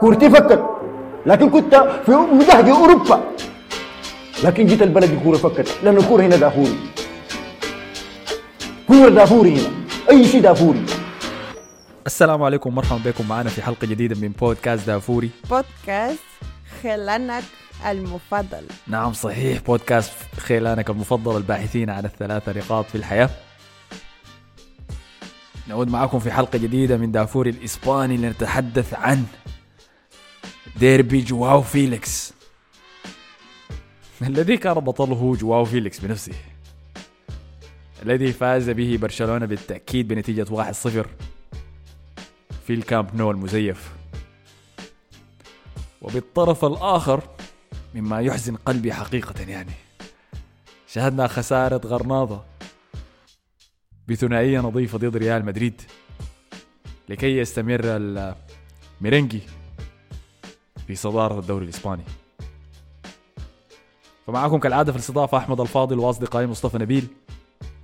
كورتي فكت لكن كنت في مزهج أوروبا. لكن جيت البلد الكوره فكت لأن الكورة هنا دافوري. كورة دافوري هنا. أي شيء دافوري. السلام عليكم ومرحبا بكم. معنا في حلقة جديدة من بودكاست دافوري. بودكاست خلانك المفضل. نعم صحيح. بودكاست خيلانك المفضل الباحثين عن الثلاثة نقاط في الحياة. نعود معكم في حلقة جديدة من دافوري الإسباني لنتحدث عن ديربي جواو فيليكس. الذي كان بطله جواو فيليكس بنفسه. الذي فاز به برشلونة بالتأكيد بنتيجة 1-0 في الكامب نو المزيف. وبالطرف الآخر مما يحزن قلبي حقيقة يعني. شاهدنا خسارة غرناطة بثنائية نظيفة ضد ريال مدريد. لكي يستمر الميرينجي. في صدارة الدوري الإسباني. فمعكم كالعادة في الاستضافة أحمد الفاضل وأصدقائي مصطفى نبيل.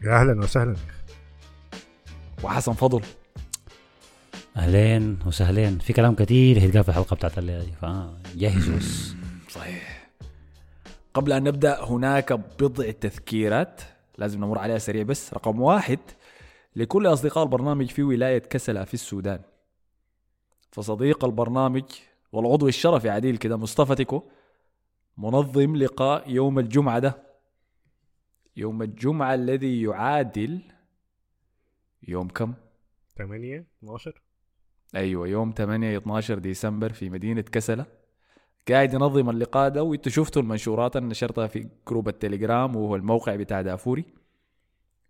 يا أهلا وسهلا. وحسن فضل. أهلين وسهلين. في كلام كثير هيتقال في الحلقة بتاعت الليلة دي فجهزوا بس صحيح. قبل أن نبدأ هناك بضع تذكيرات لازم نمر عليها سريع بس. رقم واحد لكل أصدقاء البرنامج في ولاية كسلة في السودان. فصديق البرنامج والعضو الشرفي عديل كده مصطفى تيكو منظم لقاء يوم الجمعة ده. يوم الجمعة الذي يعادل يوم كم؟ 8 12 أيوه يوم 8 12 ديسمبر في مدينة كسلة. قاعد ينظم اللقاء ده وانتوا شفتوا المنشورات اللي نشرتها في جروب التليجرام وهو الموقع بتاع دافوري.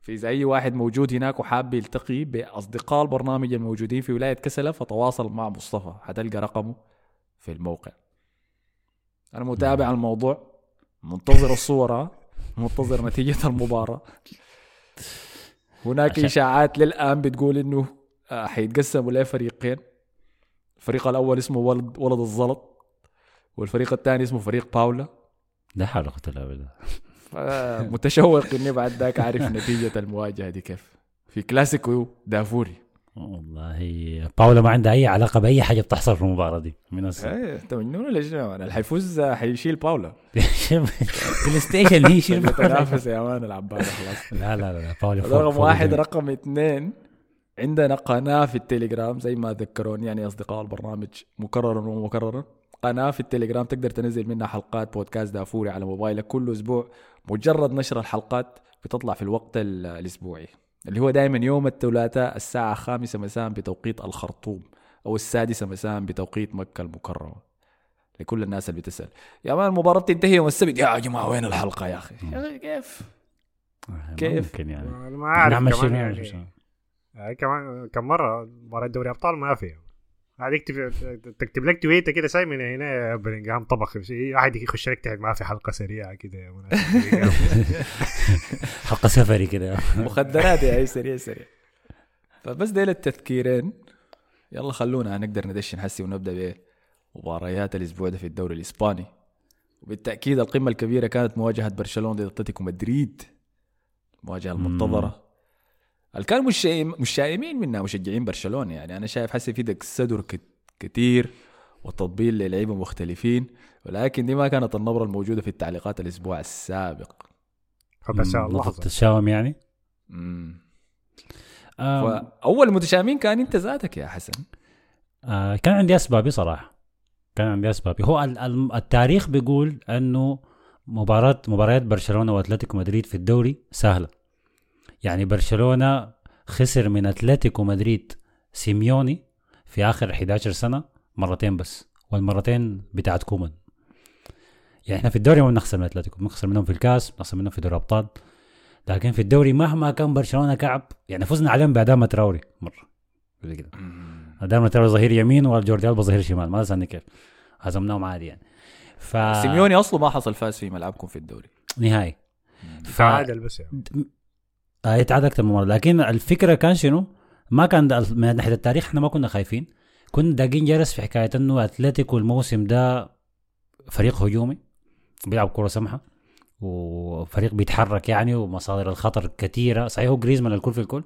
فاذا أي واحد موجود هناك وحاب يلتقي بأصدقاء البرنامج الموجودين في ولاية كسلة فتواصل مع مصطفى حتلقى رقمه. في الموقع. أنا متابع الموضوع منتظر الصور ها؟ منتظر نتيجة المباراة. هناك عشان- إشاعات للآن بتقول إنه آه، حيتقسموا لفريقين الفريق الأول اسمه ولد ولد الزلط والفريق الثاني اسمه فريق باولا ده حول قوة إلا بالله. متشوق إني بعد ذاك أعرف نتيجة المواجهة دي كيف. في كلاسيكو دافوري. والله. باولا ما عندها أي علاقة بأي حاجة بتحصل في المباراة دي. من الص- إيه انت مجنون ولا شنو اللي حيفوز حيشيل باولا بلاي ستيشن هي شيل يتنافس يا مان العباده خلاص. لا لا لا باولا رقم واحد. رقم اثنين عندنا قناة في التليجرام زي ما ذكروني يعني أصدقاء البرنامج مكررا ومكررا قناة في التليجرام تقدر تنزل منها حلقات بودكاست دافوري على موبايلك كل أسبوع مجرد نشر الحلقات بتطلع في الوقت ال- الأسبوعي. اللي هو دائما يوم الثلاثاء الساعة خامسة مساء بتوقيت الخرطوم أو السادسة مساء بتوقيت مكة المكرمة. لكل الناس اللي بتسأل يا مان المباراة بتنتهي يوم السبت؟ يا جماعة وين الحلقة يا أخي؟ يا أخي كيف؟ كيف؟ ممكن يعني. ما أعرف نعمل كمان شنو يعني. يعني كمان كم مرة مباراة دوري أبطال ما في يكتب تكتب لك تويتة كده ساي من هنا يا بلينجهام طبخ. شيء واحد يخش لك تحت ما في حلقة سريعة كده يا. حلقة سفري كده. مخدرات يا اي سريع سريع. فبس ديل التذكيرين. يلا خلونا نقدر ندشن حسي ونبدأ بمباريات الأسبوع ده في الدوري الإسباني. وبالتأكيد القمة الكبيرة كانت مواجهة برشلونة ضد أتلتيكو مدريد. المواجهة المنتظرة. اللي كانوا مش مش شائمين منها مشجعين برشلونة؟ يعني أنا شايف حسي في دك صدر كت- كتير وتطبيل للعيبة مختلفين ولكن دي ما كانت النبرة الموجودة في التعليقات الأسبوع السابق. بس لحظه التشاؤم يعني؟ مم. آم، فاول متشائمين كان أنت ذاتك يا حسن. آه كان عندي أسبابي صراحة. كان عندي أسبابي. هو ال- ال- التاريخ بيقول إنه مباراه مباريات برشلونة وأتلتيكو مدريد في الدوري سهلة. يعني برشلونة خسر من أتلتيكو مدريد سيميوني في آخر 11 سنة مرتين بس والمرتين بتاعت كومان. يعني إحنا في الدوري ما بنخسر من أتلتيكو بنخسر منهم في الكاس بنخسر منهم في دوري الأبطال. لكن في الدوري مهما كان برشلونة كعب يعني فزنا عليهم بأداما تراوري مرة. زي كده. ادام ترى ظهير يمين والجوردي البا ظهير شمال ما تسالني كيف. هزمناهم عادي يعني. ف سيميوني أصله ما حصل فاز في ملعبكم في الدوري. نهائي. ف تعادل بس يعني. آه، يتعادل أكثر من مرة. لكن الفكرة كان شنو؟ ما كان من ناحية التاريخ إحنا ما كنا خايفين. كنا داقين جرس في حكاية إنه أتلتيكو الموسم ده فريق هجومي بيلعب كرة سمحة وفريق بيتحرك يعني ومصادر الخطر كثيره صحيح هو جريزمان الكل في الكل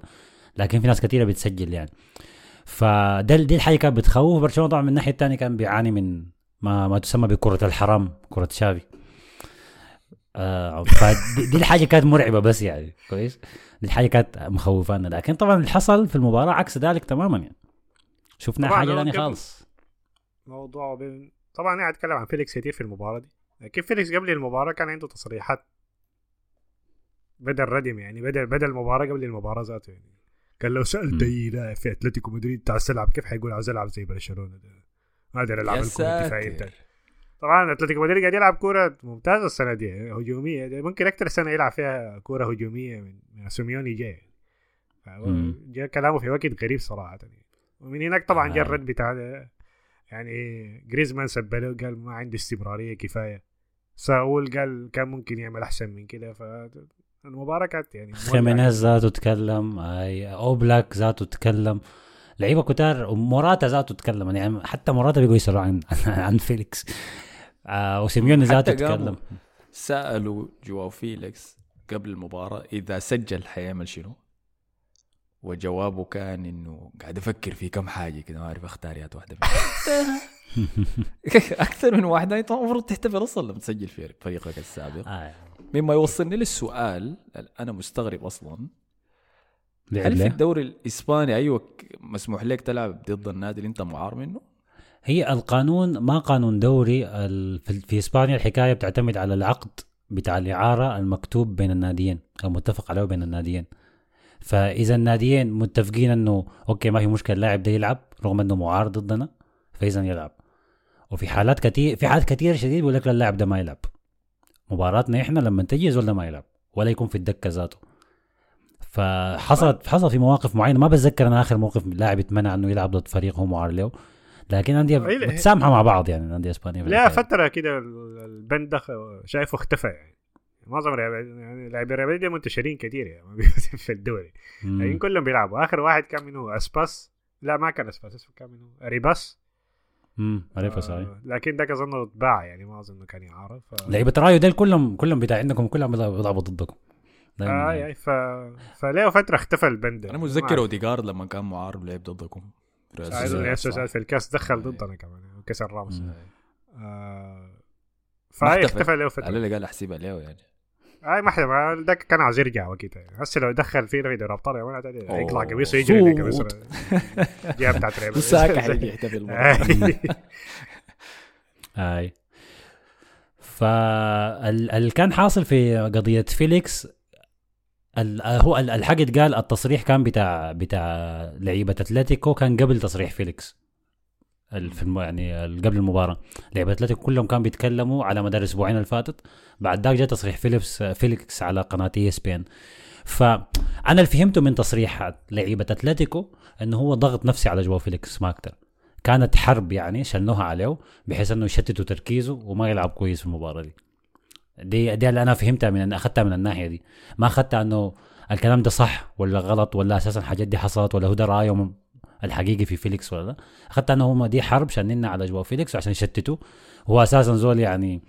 لكن في ناس كثيره بتسجل يعني. فده دي الحاجة كانت بتخوف. برشلونة طبعا من الناحية الثانية كان بيعاني من ما ما تسمى بكرة الحرام كرة شافي. آه فدي دي الحاجة كانت مرعبة بس يعني كويس؟ دي الحاجة كانت مخوفانا. لكن طبعا اللي حصل في المباراة عكس ذلك تماما يعني. شفنا حاجة ثانية خالص. موضوع بين طبعا أنا أتكلم عن فيليكس كتير في المباراة دي. لكن فيليكس قبل المباراة كان عنده تصريحات بدل ردم يعني بدل بدل المباراه قبل المباراة ذاته يعني. كان لو سألت. أي لاعب في أتلتيكو مدريد تعال تلعب كيف حيقول عاوز ألعب زي برشلونة ده؟ ما أقدر العب الكره الدفاعية طبعا أتلتيكو مدريد قاعد يلعب كورة ممتازة السنة دي هجومية. دي ممكن أكثر سنة يلعب فيها كورة هجومية من سيميوني جاي. جاء كلامه في وقت غريب صراحة. يعني. ومن هناك طبعا آه. جاء الرد بتاع يعني جريزمان سبله قال ما عنده استمرارية كفاية. ساول قال كان ممكن يعمل أحسن من كده. فالمباراه كانت يعني خيمينيز ذاته تكلم أوبلاك ذاته تكلم. لعيبة كتار وموراتا ذاته تكلم. يعني حتى موراتا بيقوا يسألوا عن عن فيليكس. آه وسيميوني ذاته تكلم سألوا جواو فيليكس قبل المباراة إذا سجل حيعمل شنو وجوابه كان إنه قاعد أفكر في كم حاجة كده ما أعرف أختار يا واحدة. أكثر من واحدة انت المفروض تحتفل أصلا لما تسجل في فريقك السابق آه. مما يوصلني للسؤال أنا مستغرب أصلا هل في؟ الدوري الإسباني أيوه مسموح لك تلعب ضد النادي اللي أنت معار منه؟ هي القانون ما قانون دوري في إسبانيا الحكاية بتعتمد على العقد بتاع الإعارة المكتوب بين الناديين أو متفق عليه بين الناديين. فإذا الناديين متفقين إنه أوكي ما في مشكلة اللاعب ده يلعب رغم إنه معار ضدنا فإذا يلعب. وفي حالات كثير في حالات كثير شديد بيقول لك لا اللاعب ده ما يلعب. مباراتنا إحنا لما تجي ولا ما يلعب ولا يكون في الدكة ذاته. فحصلت حصل في مواقف معينة ما بتذكر أنا آخر موقف لاعب اتمنع إنه يلعب ضد فريق هو معار له لكن انديه أي لا. متسامحة مع بعض يعني الانديه الاسبانيه لا. فترة كده ال- البند ده شايفه اختفى يعني. معظم يعني لاعبين الريال دي منتشرين كثير يعني في الدوري. مم. يعني كلهم بيلعبوا. آخر واحد كان منه أسباس؟ لا ما كان أسباس اسمه كان منه اريباس امم صحيح آه لكن ده اظنه اتباع يعني ما أظنه كان يعارض ف... لعيبة رايو ديل كلهم كلهم بتاع عندكم كلهم بيلعبوا ضدكم. آه يعني. يعني ف... فله فترة اختفى البند. أنا متذكر أوديجارد لما كان معار ولعب ضدكم. في الكاس دخل آه. ضدنا كمان وكسر راموس. آه ما فهي اختفى. له فترة اللي قال احسبها له يعني أي ما حدا ما- ده كان عاوز يرجع وقتها يعني هسه لو دخل فينا في دوري ابطال يا. يطلع قميصه يجري صوت. جاب بتاعت ريال وساكا حيجي يحتفل. أي فاللي كان حاصل في قضية فيليكس هو ال- الحق اتقال التصريح كان بتاع بتاع لعيبة أتلتيكو كان قبل تصريح فيليكس. في الم... يعني قبل المباراة. لعيبة أتلتيكو كلهم كانوا بيتكلموا على مدار الاسبوعين اللي فاتت. بعد ذاك جاء تصريح فيليكس فيليكس على قناة ESPN. فانا اللي فهمته من تصريح لعيبة أتلتيكو إنه هو ضغط نفسي على جواو فيليكس ما أكثر كانت حرب يعني شنوها عليه بحيث إنه يشتتوا تركيزه وما يلعب كويس في المباراة دي. دي دي اللي أنا فهمتها من أخذتها من الناحية دي. ما أخذتها إنه الكلام ده صح ولا غلط ولا أساسا الحاجات دي حصلت ولا هو ده رأيهم الحقيقي في فيليكس ولا لأ. أخذتها إنه هم دي حرب شنوها على جواو فيليكس عشان يشتتوا هو أساسا زول يعني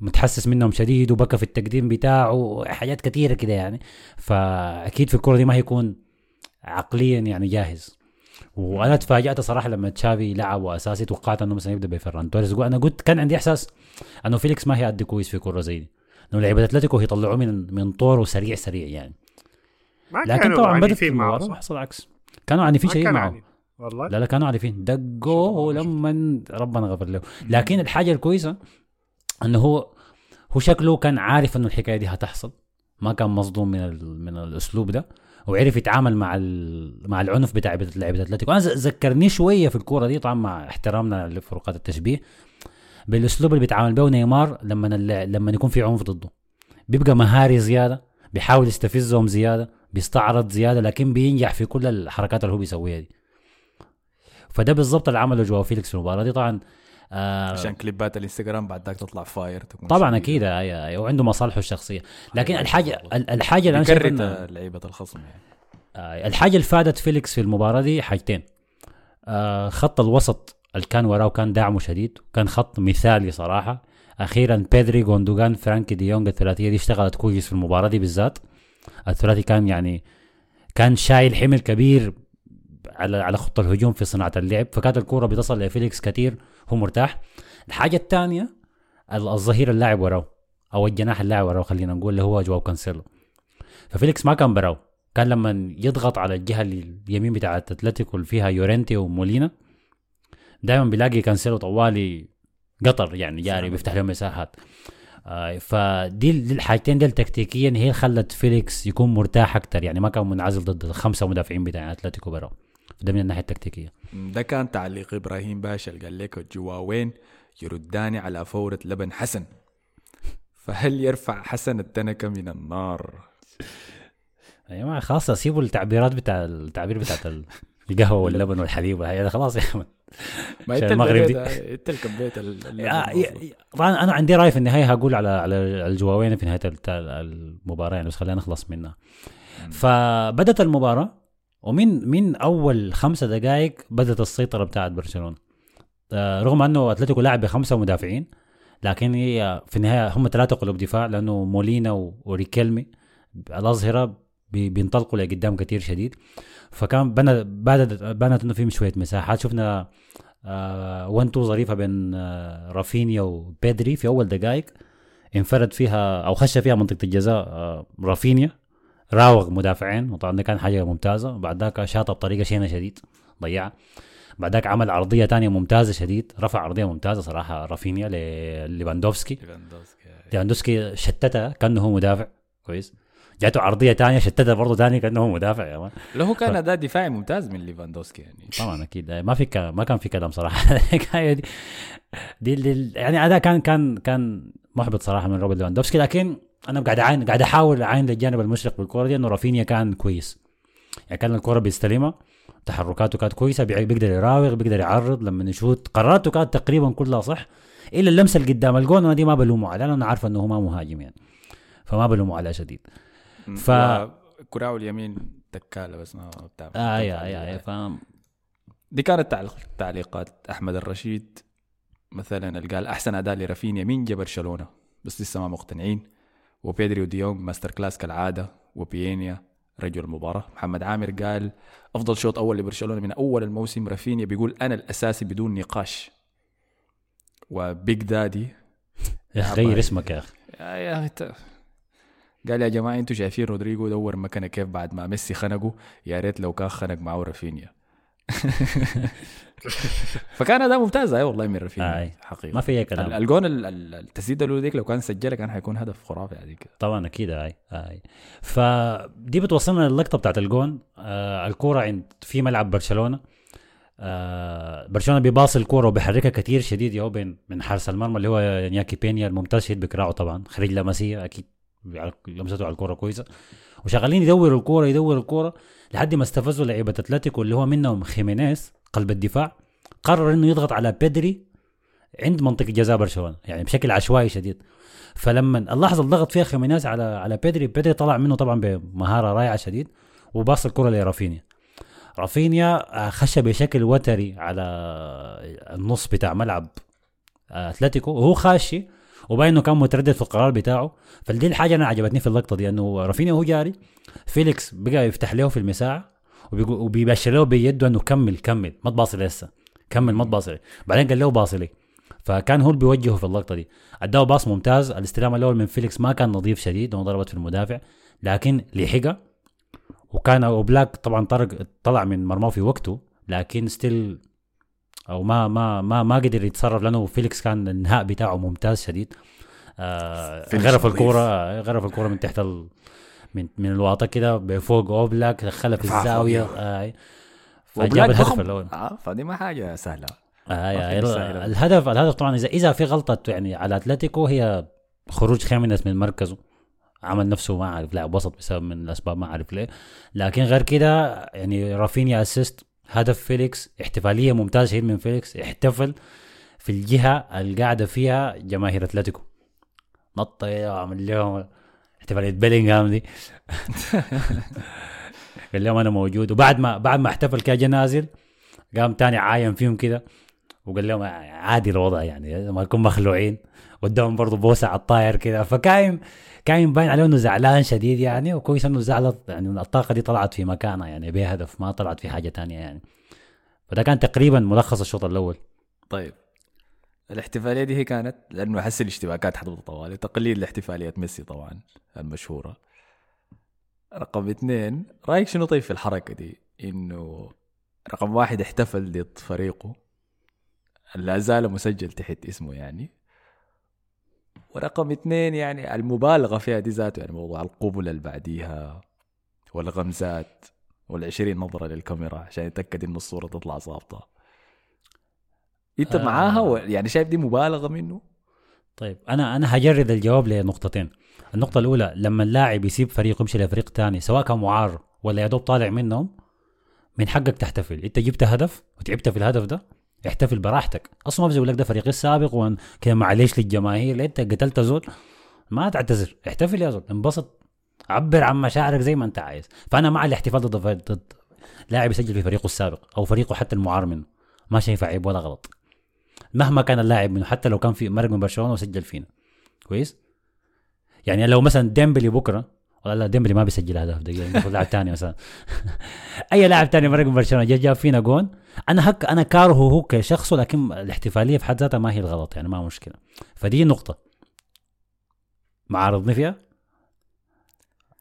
متحسس منهم شديد وبكى في التقديم بتاعه حاجات كثيره كده يعني. فأكيد في الكره دي ما هيكون عقليا يعني جاهز. وأنا تفاجأت صراحة لما تشافي لعب وأساسي توقعت إنه مثلا يبدأ بفيران توريس. أنا قلت كان عندي إحساس إنه فيليكس ما هيأدي كويس في كرة زي دي إنه لعيبة أتلتيكو يطلعوه من من طوره سريع سريع يعني. ما لكن كانوا طبعا بدت المباراة صح؟ وحصل عكس. كانوا عنيفين شديد كان معه. عنيف. والله. لا لا كانوا عارفين دقوا لما ربنا غفر له. لكن الحاجة الكويسة إنه هو هو شكله كان عارف إنه الحكاية دي هتحصل. ما كان مصدوم من من الأسلوب ده. وعرف يتعامل مع مع العنف بتاع لعيبه أتلتيكو. أنا ذكرني شوية في الكورة دي طبعا مع احترامنا لفروقات التشبيه بالأسلوب اللي بيتعامل به نيمار لما لما يكون في عنف ضده. بيبقى مهاري زيادة بيحاول يستفزهم زيادة بيستعرض زيادة لكن بينجح في كل الحركات اللي هو بيسويها دي. فده بالضبط اللي عمله جواو فيليكس في المباراة دي. طبعا آه عشان كليبات الانستغرام بعد ذاك تطلع fire تكون طبعا. أكيد أي أي وعنده مصالحه الشخصية. لكن أيوة، الحاجة والله. ال- الحاجة اللي أنا شايف بيكرت إنه- لعيبة الخصم يعني. آه، الحاجة اللي فادت فيليكس في المباراة دي حاجتين. آه، خط الوسط اللي كان وراه كان دعمه شديد كان خط مثالي صراحة. أخيرا بيدري جوندوجان فرانكي دي يونغ الثلاثية دي اشتغلت كويس في المباراة دي بالذات. الثلاثي كان يعني كان شايل حمل كبير على على خط الهجوم في صناعة اللعب. فكانت الكورة بتصل لفيليكس كثير هو مرتاح. الحاجة الثانية الظهير اللاعب وراه أو الجناح اللاعب وراه خلينا نقول اللي هو جواو كانسيلو. ففيليكس ما كان براه كان لما يضغط على الجهة اليمين بتاعت اتلتيكو اللي فيها يورنتي ومولينا دائما بيلاقي كانسيلو طوالي قطر يعني جاري بيفتح لهم مساحات. آه فدي دي الحاجتين دي تكتيكيا هي خلت فيليكس يكون مرتاح أكثر يعني ما كان منعزل ضد الخمسه مدافعين بتاع اتلتيكو برا ده من الناحية التكتيكية. ده كان تعليق إبراهيم باشا اللي قال لك الجواوين يردان على فورة لبن حسن. فهل يرفع حسن التنكة من النار؟ يا جماعة خلاص سيبوا التعبيرات بتاع التعبير بتاعت القهوة واللبن والحليب هذا خلاص يا احمد ما انت المغرب دي. انت اللي كبيت ال- اللبن يا- المفروض. يا- طبعا أنا عندي رأي في النهاية هقول على على الجواوين في نهاية المباراة يعني بس خلينا نخلص منها. فبدت المباراة ومن من أول خمسة دقائق بدت السيطرة بتاعت برشلونة؟ آه، رغم أنه أتلتيكو لاعب بخمسة مدافعين لكن هي في النهاية هم ثلاثة قلوب دفاع لأنه مولينا وريكيلمي الأظهرة بي- بينطلقوا لقدام كثير شديد. فكان بنت بانت إنه في شوية مساحات. شفنا آه 1 2 ظريفة بين آه رافينيا وبيدري في أول دقائق انفرد فيها أو خش فيها منطقة الجزاء آه رافينيا. راوغ مدافعين وطبعا ده كان حاجة ممتازة. بعد ذاك شاطها بطريقة شينة شديد ضيعها بعد ذاك عمل عرضية تانية ممتازة شديد رفع عرضية ممتازة صراحة رافينيا لليفاندوفسكي ليفاندوفسكي. ليفاندوفسكي شتتها كأنه هو مدافع. كويس. جاته عرضية تانية شتتها برضه تاني كأنه هو مدافع يا man. له هو كان أداء دفاعي ممتاز من ليفاندوفسكي يعني. طبعا أكيد. ما في. ما كان في كلام صراحة. دي دي, دي يعني أداء كان كان كان محبط صراحة من روبرت ليفاندوفسكي لكن أنا قاعد اعاين قاعد أحاول أعاين الجانب المشرق بالكورة دي إنه رافينيا كان كويس. يعني كان الكورة بيستلمها. تحركاته كانت كويسة بي- بيقدر يراوغ بيقدر يعرض. لما يشوت قراراته كانت تقريبا كلها صح. إلا اللمسة اللي قدام الجون أنا دي ما بلومه عليها أنا عارف إنه هو ما مهاجم يعني. فما بلومه عليها شديد. ف- كراو اليمين تكاله بس ما بتعمل آه يا يا يا فاهم. دي كانت تعليق تعليقات أحمد الرشيد. مثلا قال أحسن اداء لرافينيا من جا برشلونه بس لسه ما مقتنعين. وبيدري وديونج ماستر كلاس كالعادة وبيينيا رجل المباراة. محمد عامر قال أفضل شوط أول لبرشلونة من أول الموسم. رافينيا بيقول أنا الأساسي بدون نقاش. و Big Daddy يا أخي غير اسمك يا أخي. يا أخي قال يا جماعة أنتوا شايفين رودريجو دور مكانه كيف بعد ما ميسي خنقه؟ يا ريت لو كان خنق معه رافينيا. فكان أداء ممتاز أي والله من رافينيا آي. حقيقة. ما في أي كلام. الجون ال- ال- التسديد الاولى ديك لو كان سجلها كان حيكون هدف خرافي هذيك. طبعا أكيد هاي هاي فدي بتوصلنا للقطه بتاعت الجون. آه الكورة عند في ملعب برشلونة. آه برشلونة بيباصي الكورة وبيحركها كتير شديد يهو بين من حارس المرمى اللي هو نياكي بينيا الممتاز شديد بكراعه طبعا. خريج لاماسيا أكيد لمسته على الكورة كويسة. وشغالين يدوروا الكورة يدوروا الكورة. لحد ما استفزوا لعيبة أتلتيكو اللي هو منهم خيمينيز قلب الدفاع قرر إنه يضغط على بيدري عند منطقة جزاء برشلونة يعني بشكل عشوائي شديد. فلما اللحظة اللي ضغط فيها خيمينيز على على بيدري بيدري طلع منه طبعا بمهارة رائعة شديد وباص الكرة لرافينيا. رافينيا آه، خش بشكل وتري على النص بتاع ملعب آه، أتلتيكو وهو خاشي وباين انه كان متردد في القرار بتاعه. فدي الحاجة أنا عجبتني في اللقطة دي إنه رافينيا وهو جاري فيليكس بقى يفتح له في المساحه وبيبشر له بيده إنه كمل كمل ما تباصي لسه كمل ما تباصي بعدين قال له باصي لي. فكان هو اللي بيوجهه في اللقطة دي. أداه باص ممتاز. الاستلام الأول من فيليكس ما كان نظيف شديد وضربت في المدافع لكن لحقها وكان اوبلاك طبعا طرق طلع من مرماه في وقته لكن still أو ما ما ما ما قدر يتصرف لأنه فيليكس كان الانهاء بتاعه ممتاز شديد آه غرف. الكوره غرف الكورة من تحت ال من من الواطه كده بفوق أوبلاك دخلها في الزاوية. آه فجاب الهدف. الأول آه فدي ما حاجة سهلة آه يا بالساهل. الهدف الهدف طبعا اذا إذا في غلطة يعني على أتلتيكو هي خروج خيمينيز من مركزه عمل نفسه ما أعرف لاعب وسط بسبب من الأسباب ما أعرف ليه لكن غير كده يعني رافينيا assist هدف فيليكس احتفالية ممتازة شديد من فيليكس احتفل في الجهة اللي قاعدة فيها جماهير أتلتيكو. نط وعمل لهم احتفالية بيلينغهام دي. قال لهم أنا موجود. وبعد ما بعد ما احتفل كده جا نازل قام تاني عاين فيهم كده وقال لهم عادي الوضع يعني لما نكون مخلوعين. ودهم برضه بوسة على الطاير كده. فكاين كاين باين عليه إنه زعلان شديد يعني وكويس إنه زعلت يعني الطاقة دي طلعت في مكانها يعني بهدف ما طلعت في حاجة تانية يعني. فده كان تقريبا ملخص الشوط الأول. طيب. الاحتفالية دي هي كانت لأنه أحس الاشتباكات حتبقى طوالي تقليد لاحتفالية ميسي طبعا المشهورة. رقم اثنين رأيك شنو طيب في الحركة دي؟ إنه رقم واحد احتفل ضد فريقه لا زال مسجل تحت اسمه يعني. ورقم اثنين يعني المبالغة فيها دي ذاته يعني موضوع القبله اللي بعديها والغمزات والعشرين نظرة للكاميرا عشان يتأكد إنه الصورة تطلع ظابطة. أنت آه. معاها و... يعني شايف دي مبالغة منه؟ طيب أنا أنا هجرد الجواب لنقطتين. النقطة الأولى لما اللاعب يسيب فريق ويمشي لفريق تاني سواء كان معار ولا يا دوب طالع منهم من حقك تحتفل. أنت جبت هدف وتعبت في الهدف ده احتفل براحتك. أصلا ما بيقول لك ده فريقي السابق وأن معلش للجماهير؟ أنت قتلت زول؟ ما تعتذر. احتفل يا زول. انبسط. عبر عن مشاعرك زي ما أنت عايز. فأنا مع الاحتفال ضد ضد لاعب يسجل في فريقه السابق أو فريقه حتى المعار منه. ما شايف عيب ولا غلط. مهما كان اللاعب منه حتى لو كان في مرق من برشلونة وسجل فينا. كويس؟ يعني لو مثلا ديمبلي بكرة والله لا ديمبلي ما بيسجل أهداف دقيقة. لاعب ثاني مثلا. أي لاعب ثاني مرق من برشلونة جا جاب فينا جون أنا هك أنا كارهه هو كشخصه لكن الاحتفالية في حد ذاتها ما هي الغلط يعني ما مشكلة. فدي نقطة. معارضني فيها؟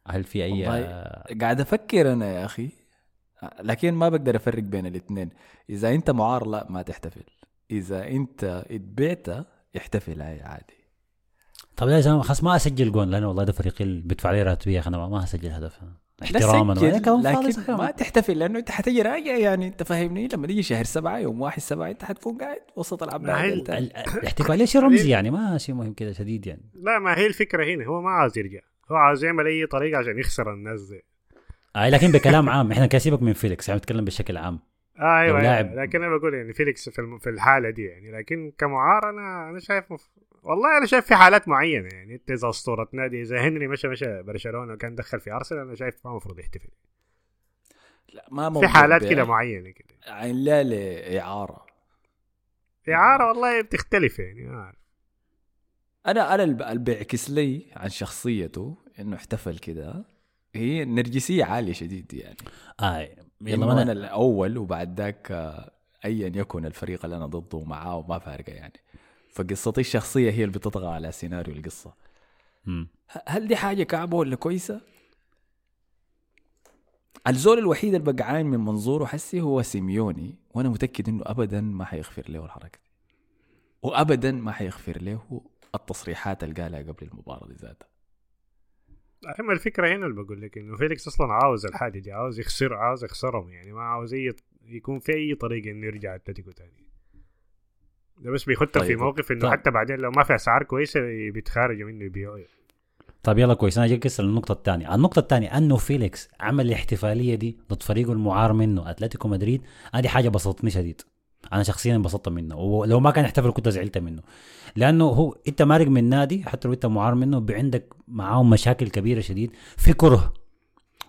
هل في أي والله قاعد أفكر أنا يا أخي. لكن ما بقدر أفرق بين الاثنين إذا أنت معار لا ما تحتفل. إذا أنت اتبعت احتفل هاي عادي. طب يا زلمه خلاص ما أسجل جون لأنه والله ده فريقي اللي بدفع لي راتبية أنا ما- اسجل هدف. احتراما لكن. ما تحتفل لأنه أنت حتجي راجع يعني أنت فاهمني؟ لما تيجي شهر سبعة يوم واحد سبعة أنت حتكون قاعد وسط ما هي العباد ال- الاحتفاليه شيء رمزي يعني؟ ما شيء مهم كده شديد يعني. لا ما هي الفكرة هنا هو ما عاوز يرجع. هو عاوز يعمل أي طريقة عشان يخسر الناس دي. آه لكن بكلام عام إحنا كده سيبك من فيليكس يعني بنتكلم بشكل عام. آه أيوه, أيوة. لكن أنا بقول يعني فيليكس في الحالة دي يعني لكن كمعار أنا أنا شايف مف... والله أنا شايف في حالات معينة يعني أنت إذا أسطورة نادي إذا هنري مشى مشى برشلونة وكان دخل في أرسنال أنا شايف ما المفروض يحتفل. لا ما في حالات. كده معينة كده. عين لا لإعارة. إعارة والله بتختلف يعني ما أعرف. أنا أنا اللي بيعكس لي عن شخصيته إنه احتفل كده. هي نرجسية عالية شديد يعني. آه يلا يلا أنا الأول وبعد ذاك آه، ايا يكن الفريق اللي أنا ضده معاه وما فارقة يعني. فقصتي الشخصية هي اللي بتطغى على سيناريو القصة مم. ه- هل دي حاجة كعبة ولا كويسة؟ الزول الوحيد اللي بقعان من منظوره حسي هو سيميوني وأنا متأكد إنه ابدا ما حيغفر له الحركة دي وابدا ما حيغفر له التصريحات اللي قالها قبل المباراة دي ذاتها اما الفكرة هنا اللي بقول لك إنه فيليكس أصلا عاوز الحاجة دي عاوز يخسر عاوز يخسرهم يعني ما عاوز أي يكون في أي طريقة إنه يرجع أتلتيكو تاني ده بس بيخطها في طيب. موقف إنه طيب. حتى بعدين لو ما في أسعار كويسة بيتخارجوا منه يبيعوه طيب يلا كويس أنا جاي كسر النقطة الثانية، النقطة الثانية أنه فيليكس عمل الاحتفالية دي ضد فريقه المعار منه أتلتيكو مدريد، هذه حاجة بسطتني شديد. أنا شخصيا انبسطت منه ولو ما كان يحتفل كنت زعلت منه. لأنه هو أنت مارق من نادي حتى لو أنت معار منه عندك معاهم مشاكل كبيرة شديد، في كره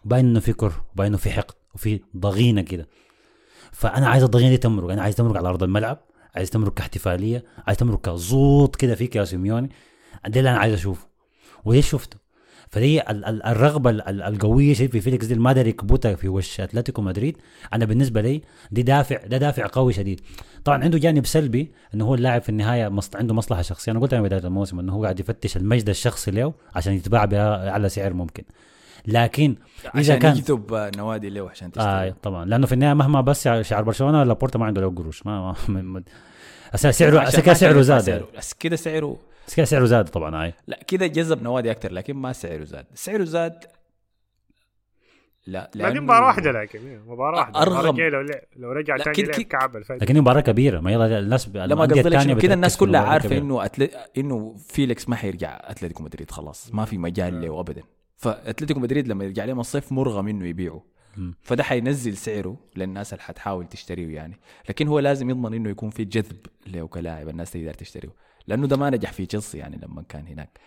باين إنه في كره، باين إنه في حقد وفي ضغينة كده. فأنا عايز الضغينة دي تمرق، أنا عايز تمرق على أرض الملعب، عايز تمرق كاحتفالية، عايز تمرق كزوط كده فيك يا سيميوني. ده اللي أنا عايز أشوفه. ودي شفته. فدي ال- ال- الرغبة ال- ال- القوية شديد في فيليكس دي ما داري يكبتها في وش أتلتيكو مدريد. أنا بالنسبة لي دي دافع ده دافع قوي شديد. طبعا عنده جانب سلبي إنه هو اللاعب في النهاية مص... عنده مصلحة شخصية. أنا قلت من بداية الموسم إنه هو قاعد يفتش المجد الشخصي له عشان يتباع باعلى سعر ممكن. لكن إذا عشان كان يجذب نوادي له عشان تشتري. آه طبعا. لأنه في النهاية مهما بس شعار برشلونة لابورتا ما عنده له قروش. ما, ما, أسا سعره عشان كده سعره زاد. بس كده سعره أسا كده سعره زاد طبعا هاي لا كده جذب نوادي أكثر لكن ما سعره زاد. سعره زاد لا لكن مباراة واحدة لكن إيه، مباراة واحدة. الجاية لو لو رجع لا، تاني لعب كعب لكن هي مباراة كبيرة. ما يلا الناس لما قصدي لك كده الناس كلها الكبيرة. إنه أتل... إنه فيليكس ما حيرجع أتلتيكو مدريد خلاص. ما في مجال له ابدا. فأتلتيكو مدريد لما يرجع لهم الصيف مرغم إنه يبيعه. فده حينزل سعره للناس اللي حتحاول تشتريه يعني. لكن هو لازم يضمن إنه يكون في جذب له كلاعب الناس تقدر تشتريه. لأنه ده ما نجح في تشيلسي يعني لما كان هناك.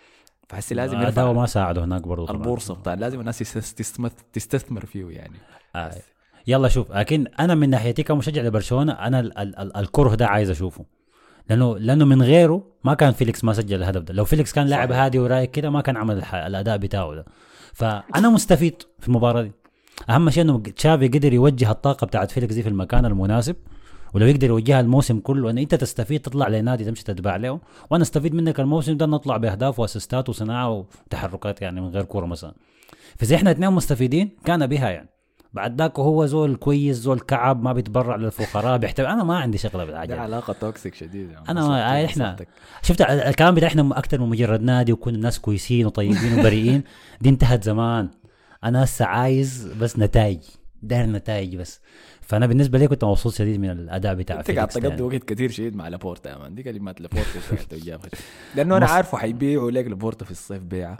فحسي لازم ده يرفع ما ساعده هناك برضه البورصة بتاع لازم الناس تستثمر فيه يعني. آه. يلا شوف لكن أنا من ناحيتي كمشجع لبرشلونة أنا ال ال ال الكره ده عايز أشوفه. لأنه لأنه من غيره ما كان فيليكس ما سجل الهدف ده. لو فيليكس كان لاعب هادي ورايق كده ما كان عمل الح- الأداء بتاعه ده. فأنا مستفيد في المباراة دي. أهم شيء إنه تشافي قدر يوجه الطاقة بتاعت فيليكس دي في المكان المناسب ولو يقدر يوجهها الموسم كله ان أنت تستفيد تطلع لنادي تمشي تتبع له. وأنا أستفيد منك الموسم ده نطلع بأهداف وأسيستات وصناعة وتحركات يعني من غير كورة مثلا. فإذا إحنا اثنين مستفيدين كان بها يعني. بعد ذاك هو زول كويس زول كعب ما بيتبرع للفقراء بيحتوي أنا ما عندي شغلة دي بالحاجة علاقة toxic شديد يعني. أنا ما- آه، إحنا- شفت ال- الكلام بتاع إحنا أكثر من مجرد نادي وكون الناس كويسين وطيبين وبريئين. دي انتهت زمان. أنا هسه عايز بس نتائج داير نتائج بس فأنا بالنسبة لي كنت مبسوط شديد من الأداء بتاع أنت قاعد تقضي يعني. وقت كثير شديد مع لابورتا يا man دي كلمات لابورتا. لأنه أنا عارفه حيبيعوا لك لابورتا في الصيف بيعة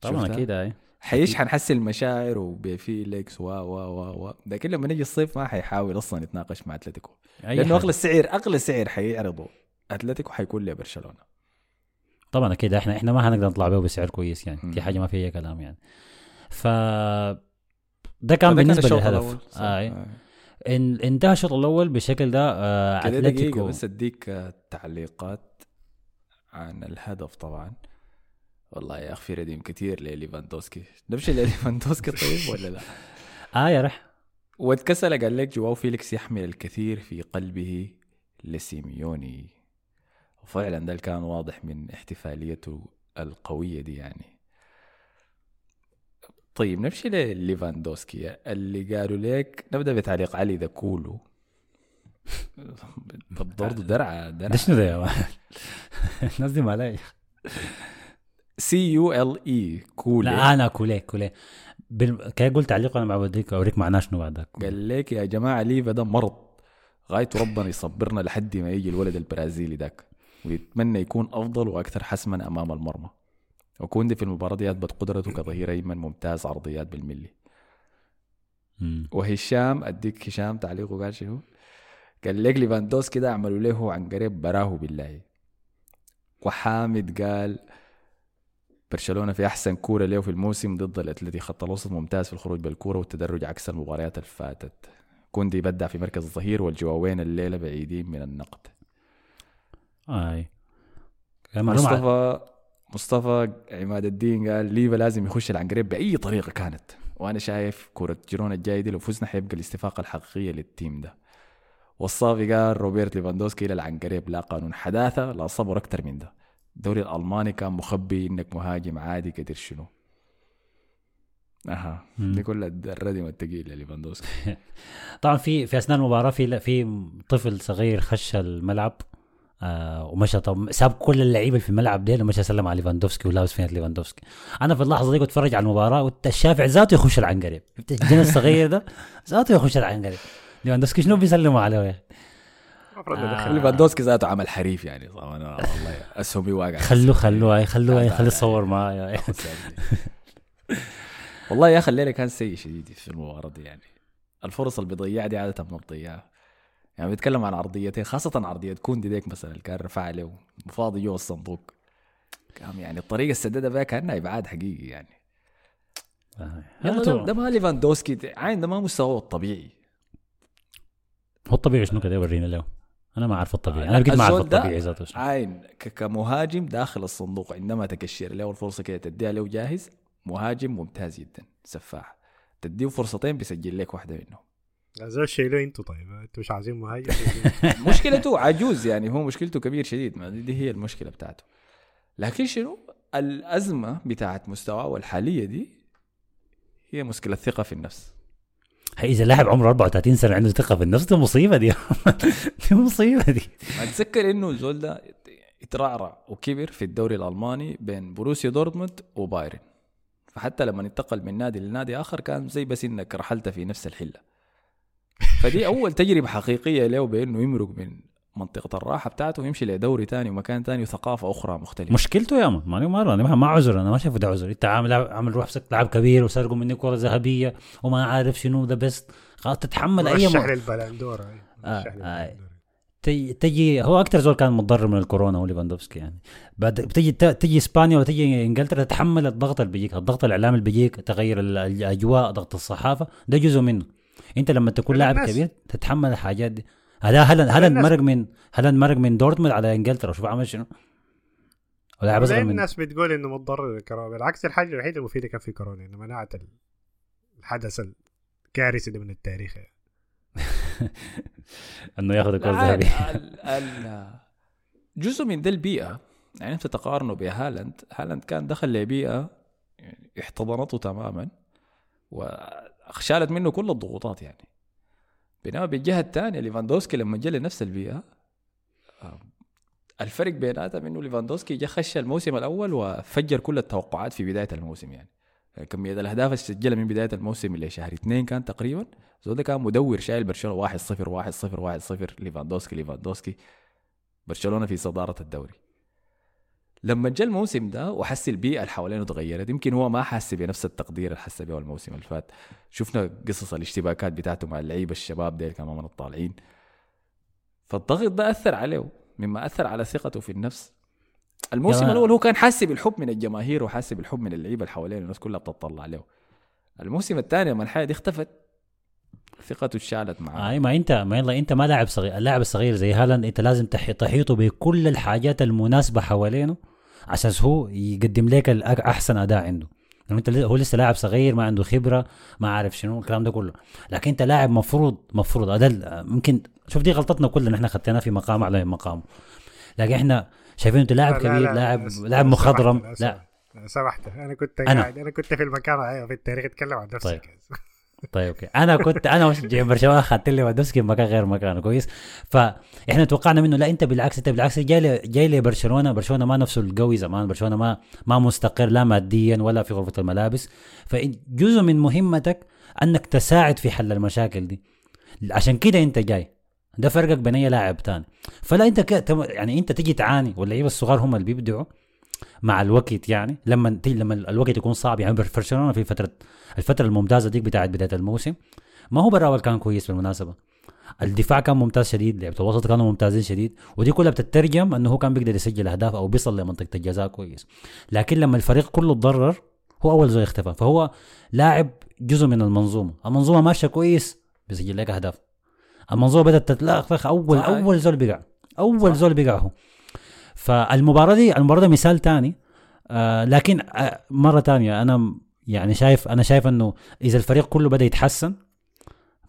طبعا؟ أكيد هاي حيشحن حس المشاعر وبفيليكس و و و و لكن لما نجي الصيف ما حيحاول أصلا يتناقش مع أتلتيكو لأنه. اغلى السعر اغلى سعر حيعرضه أتلتيكو حيكون لبرشلونة طبعا أكيد إحنا إحنا ما حنقدر نطلع به بسعر كويس يعني. دي حاجة ما فيها كلام يعني ف ده كان بالنسبة للهدف الأول. صح. آه. آه. إن انتهى الشوط الأول بالشكل ده آه دقيقة أتلتيكو بس أديك آه، تعليقات عن الهدف طبعا والله يا أخي في رديم كتير لليفاندوسكي نمشي لليفاندوسكي طيب ولا لا؟ آه يا رح واتكسل قال لك جواو فيليكس يحمل الكثير في قلبه لسيميوني وفعلا ده كان واضح من احتفاليته القوية دي يعني طيب نمشي لليفاندوسكي. اللي قالوا لك نبدأ بتعليق علي ذا كولو. طب برضه ده درعة. شنو ده يا؟ الناس دي مالي سي يو ال اي كولو لا أنا كوليه كوليه بال... كي قلت تعليق أنا بعوديك أوريك معناه شنو بعد ذاك قال لك يا جماعة ليفا ده مرض. غايته ربنا يصبرنا لحد ما يجي الولد البرازيلي ذاك. ويتمنى يكون أفضل وأكثر حسما أمام المرمى. وكوندي في المباراة دي اثبت قدرته كظهير أيمن ممتاز عرضيات بالملي. مم. وهشام أديك هشام تعليقه قال شنو؟ قال لك ليفاندوسكي ده عملوا له عن قريب براه بالله. وحامد قال برشلونة في أحسن كورة له في الموسم ضد الاتلتي خط الوسط ممتاز في الخروج بالكورة والتدرج عكس المباريات اللي فاتت كوندي بدع في مركز الظهير والجواوين الليلة بعيدين من النقد. أي. مصطفى مصطفى عماد الدين قال ليفا لازم يخش العنقريب بأي طريقة كانت. وأنا شايف كرة جيرونا الجايه دي لو فزنا حيبقى الاستفاقة الحقيقية لل team ده. والصافي قال روبرت ليفاندوسكي إلى العنقريب لا قانون حداثة لا صبر أكثر من ده. الدوري الألماني كان مخبي إنك مهاجم عادي قدر شنو. أها. دي كلها الردم الثقيل لليفاندوسكي طبعا في في أثناء المباراة في في طفل صغير خش الملعب. آه ومشى طب ساب كل اللعيبة اللي في الملعب ديل ومشى سلم على ليفاندوفسكي ولابس فنيلة ليفاندوفسكي. أنا في اللحظة دي كنت أتفرج على المباراة والشافع ذاته يخش العنقريب. شفت الجن الصغير ده؟ ذاته يخش العنقريب. ليفاندوفسكي شنو بيسلموا عليه؟ يا آه. ندخل ليفاندوسكي ذاته عمل حريف يعني صراحة أنا والله اسهمي واقع. خلوه خلوه خلوه خليه. يتصور معايا. والله يا أخي الليلة كان سيء شديد في المباراة دي يعني. الفرص اللي بيضيعها دي عادة ما بتضيعها. يعني بيتكلم عن عرضيتين خاصة عرضية كوندي ديك مثلا اللي كان رفع عليه وفاضي جوا الصندوق. كان يعني الطريقة اللي سددها بها كأنها إبعاد حقيقي يعني. ده, ما ليفاندوسكي عين ده ما مستواه الطبيعي. هو الطبيعي شنو كده يورينا له أنا ما أعرف الطبيعي. أنا بقيت ما أعرف الطبيعي ذاته. عين كمهاجم داخل الصندوق عندما تكشر له الفرصة كده تديها له جاهز مهاجم ممتاز جدا سفاح. تديه فرصتين بيسجل لك واحدة منهم. زي شيلوه أنتوا طيب أنتوا مش عايزين مهاجم مشكلته عجوز يعني هو مشكلته كبير شديد ما دي, دي هي المشكلة بتاعته. لكن شنو؟ الأزمة بتاعت مستواه الحاليه دي هي مشكلة ثقة في النفس. هي إذا لاعب عمره 34 سنة عنده ثقة في النفس دي مصيبة دي. دي مصيبة دي. اتذكر إنه الزول ده اترعرع وكبر في الدوري الألماني بين بروسيا دورتموند وبايرن. فحتى لما انتقل من نادي لنادي آخر كان زي بس إنك رحلت في نفس الحلة. فدي أول تجربة حقيقية له بإنه يمرق من منطقة الراحة بتاعته ويمشي لدوري تاني ومكان تاني وثقافة أخرى مختلفة مشكلته يا man ماني مره أنا ما- عذر أنا ما شايفه ده عذر إنت عامل عامل روحك لاعب كبير وسرقوا منك كرة ذهبية وما عارف شنو the best خلاص تتحمل أي مرشح. للبلندور. آه، آه. تجي, تجي هو أكثر زول كان متضرر من الكورونا هو ليفاندوفسكي يعني بعد بتجي ت- تجي إسبانيا ولا تجي إنجلترا تتحمل الضغط اللي بيجيك الضغط الإعلامي اللي بيجيك تغير ال- الأجواء ضغط الصحافة ده جزء منه انت لما تكون لاعب كبير تتحمل الحاجات دي. هذا هالاند هالاند مرق من هالاند مرق من دورتموند على إنجلترا؟ شوف عمل شنو. ولاعب اصغر من الناس بتقول إنه متضرر الكورونا. بالعكس الحاجة الوحيدة المفيده كان في كورونا إنه منعت ال- الحدث الكارثي ده من التاريخ يعني. إنه ياخذ الكره الذهبيه ال- ال- جزء من ده البيئة يعني أنت تقارنه بهالاند هالاند. كان دخل لبيئة يعني احتضنته تماما وشالت منه كل الضغوطات يعني. بينما بالجهة الثانية ليفاندوسكي لما جاء لنفس البيئة آه، الفرق بيناتهم انه ليفاندوسكي جا خش الموسم الأول وفجر كل التوقعات في بداية الموسم يعني. كمية الأهداف اللي سجلها من بداية الموسم اللي شهر اثنين كان تقريبا زول كان مدور شايل برشلونة 1 0 1 0 1 0 ليفاندوسكي ليفاندوسكي برشلونة في صدارة الدوري. لما جاء الموسم ده وحس البيئة اللي حوالينه تغيرت يمكن هو ما حس بنفس التقدير اللي حس به الموسم اللي فات. شفنا قصص الاشتباكات بتاعته مع اللعيبة الشباب ديل كمان من الطالعين فالضغط ده أثر عليه مما أثر على ثقته في النفس. الموسم. الأول هو كان حاسس بالحب من الجماهير وحاسس بالحب من اللعيبة اللي حوالينه الناس كلها بتطلع له الموسم الثاني لما الحياة دي اختفت ثقته اتشالت معاه. اي ما انت ما يلا أنت ما لاعب صغير اللاعب الصغير زي هالاند أنت لازم تح- تحيطه بكل الحاجات المناسبة حوالينه. عشان هو يقدم لك أحسن أداء عنده. لأنه أنت هو لسه لاعب صغير ما عنده خبرة ما عارف شنو الكلام ده كله. لكن أنت لاعب مفروض مفروض هذا ممكن شوف دي غلطتنا كلنا إحنا خدناها في مقام اعلى من مقامه لكن إحنا شايفين أنت لاعب لا- لا- كبير لا- لاعب لا- لاعب لا مخضرم. لا. سمحت. أنا كنت أنا. قاعد أنا كنت في المكان أيوة، في التاريخ أتكلم عن نفسك طيب. طيب أوكي. أنا كنت أنا مشجع برشلونة اخذت لي في مكان غير مكانه. كويس؟ فاحنا توقعنا منه لا أنت بالعكس أنت بالعكس جاي لي جاي لي برشلونة ما نفسه القوي زمان. برشلونة ما ما مستقر لا ماديا ولا في غرفة الملابس. فجزء من مهمتك أنك تساعد في حل المشاكل دي. عشان كده أنت جاي. ده فرقك بين أي لاعب تاني. فلا أنت يعني أنت تجي تعاني واللعيبه الصغار هم اللي بيبدعوا. مع الوقت يعني لما لما الوقت يكون صعب يعني برشلونة في فترة الفترة الممتازة ديك بتاعت بداية الموسم ما هو براول كان كويس بالمناسبة. الدفاع كان ممتاز شديد لعبة الوسط كانوا ممتازين شديد ودي كلها بتترجم إنه هو كان بيقدر يسجل أهداف أو بيصل لمنطقة الجزاء كويس. لكن لما الفريق كله تضرر هو أول زول اختفى فهو لاعب جزء من المنظومة. المنظومة ماشية كويس بيسجل لك أهداف. المنظومة بدأت تتلخبخ أول صح. أول زول بقع أول زول بقع هو فالمباراة دي المباراة دي مثال تاني. آه لكن آه مرة تانية أنا يعني شايف أنا شايف إنه إذا الفريق كله بدأ يتحسن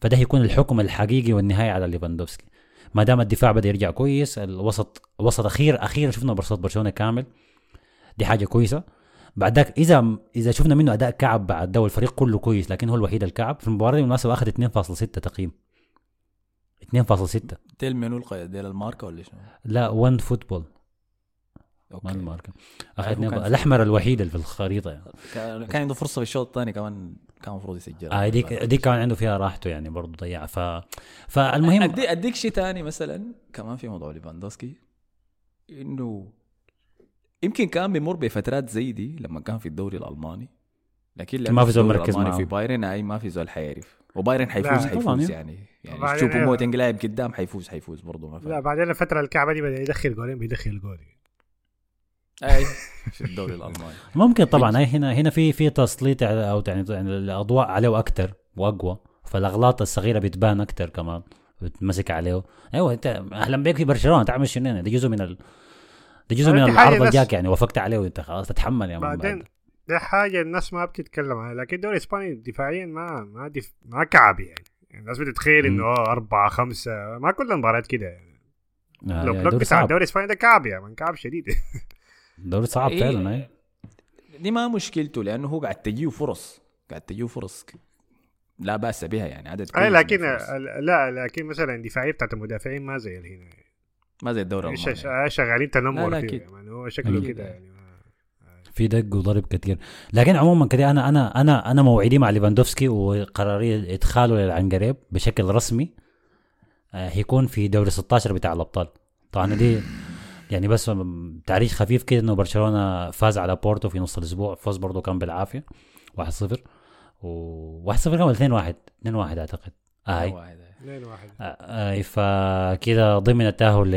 فده هيكون الحكم الحقيقي والنهائي على ليفاندوفسكي. ما دام الدفاع بدأ يرجع كويس الوسط وسط أخير أخيرا شفنا برصات برشلونة كامل. دي حاجة كويسة. بعد ذاك إذا إذا شفنا منه أداء كعب بعد ده والفريق كله كويس لكن هو الوحيد الكعب في المباراة دي بالمناسبة أخذ 2.6 تقييم. 2.6 تيل منو القيد ديل الماركة ولا شنو؟ لا 1 Football ما الماركة. في- الأحمر الوحيد اللي في الخريطة يعني. كان عنده فرصة في الشوط الثاني كمان كان المفروض يسجل. آه ديك ديك كان عنده فيها راحته يعني برضه ضيعها. ف فالمهم أدي أديك شيء ثاني مثلا. كمان في موضوع ليفاندوسكي. إنه يمكن كان بيمر بفترات زي دي لما كان في الدوري الألماني. لكن ما في زول مركز معه. في بايرن أي ما في زول حيعرف. وبايرن حيفوز لا، حيفوز يعني. يعني تشوفوا أنا- موتنج لاعب قدام حيفوز حيفوز برضه ما لا بعدين الفترة الكعبة دي بدأ يدخل جولين بيدخل جولين. أي. في الدوري الألماني. ممكن طبعا هي هنا هنا في في تسليط على- أو يعني يعني الأضواء عليه أكثر وأقوى فالأغلاط الصغيرة بتبان أكثر كمان بتمسك عليه. أيوه أنت أهلا بك في برشلونة تعمل شنو؟ يعني؟ ده جزء من ال... ده جزء من العرض جاك يعني وافقت عليه وأنت خلاص تتحمل يا بعدين بعد. دي حاجة الناس ما بتتكلم عنها لكن الدوري الإسباني دفاعيا ما ما دف... ما كعب يعني. يعني الناس بتتخيل إنه. آه، أربعة خمسة ما كل المباريات كده يعني. آه لو يعني بلوك دوري بتاع الدوري الإسباني ده كعب من كعب شديد. دوري صعب إيه، فعلا أي. دي ما مشكلته لأنه هو قاعد تجيه فرص قاعد تجيه فرص لا بأس بها يعني عدد كويس من لكن. لا لكن مثلا الدفاعية بتاعت المدافعين ما زي الهنا ما زي الدوري ش- الألماني شغالين لا، تنمر لا، فيه أكيد. يعني هو شكله. كده يعني في دق وضرب كثير لكن عموما كده أنا أنا أنا أنا موعدي مع ليفاندوفسكي وقراري إدخاله للعنقريب بشكل رسمي آه، هيكون في دوري 16 بتاع الأبطال طبعا دي يعني بس تاريخ خفيف كده إنه برشلونة فاز على بورتو في نص الأسبوع فوز برضه كان بالعافية 1-0 و 1-0 كان ولا 2-1 2-1 أعتقد. آه. اثنين واحد آه، اي فكده ضمن التأهل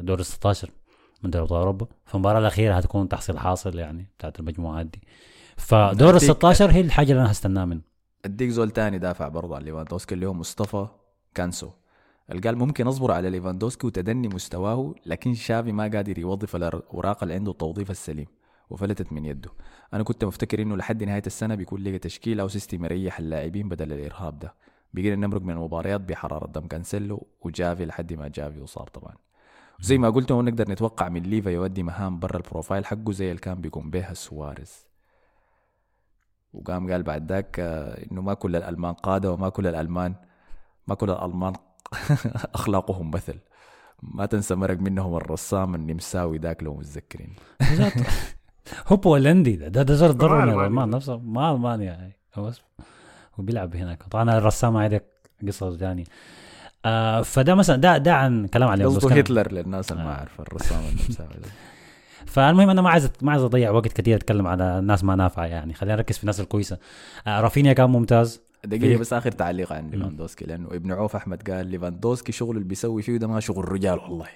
لدور ال 16 من دوري أبطال أوروبا. فالمباراه الأخيرة هتكون تحصيل حاصل يعني بتاعت المجموعات دي. فدور ال أديك- 16 هي الحاجة اللي أنا هستناها منه. أديك زول تاني دافع برضه عن ليفاندوسكي اللي هو مصطفى كانسو. قال ممكن أصبر على ليفاندوسكي وتدني مستواه لكن شافي ما قادر يوظف الاوراق اللي عنده التوظيف السليم وفلتت من يده. أنا كنت مفتكر إنه لحد نهاية السنة بيكون لقى تشكيله أو system يريح اللاعبين بدل الإرهاب ده. بقينا نمرق من المباريات بحرارة دم كانسيلو وجافي لحد ما جافي وصار طبعا. زي ما قلت نقدر نتوقع من ليفا يودي مهام برا ال profile حقه زي اللي كان بيقوم بها سواريز. وقام قال بعد ذاك آه، إنه ما كل الألمان قادة وما كل الألمان ما كل الألمان اخلاقهم مثل. ما تنسى مرق منهم الرسام النمساوي ذاك لو متذكرين. هو بولندي ده. ده, ده زر ضر من ألماني. الالمان نفسه ما المانيا يعني هو اسمه. هو بيلعب هناك. طبعا الرسام عندك قصة ثانية. آه فده مثلا ده ده عن كلام على قصده هتلر للناس اللي ما عارفه الرسام النمساوي ده. فالمهم أنا ما عايز ما عايز أضيع وقت كثير أتكلم على الناس ما نافعة يعني. خلينا نركز في الناس الكويسة. آه رافينيا كان ممتاز. دقيقة بس آخر تعليق عن ليفاندوسكي لأنه ابن عوف أحمد قال ليفاندوسكي شغل اللي بيسوي فيه ده ما شغل رجال والله.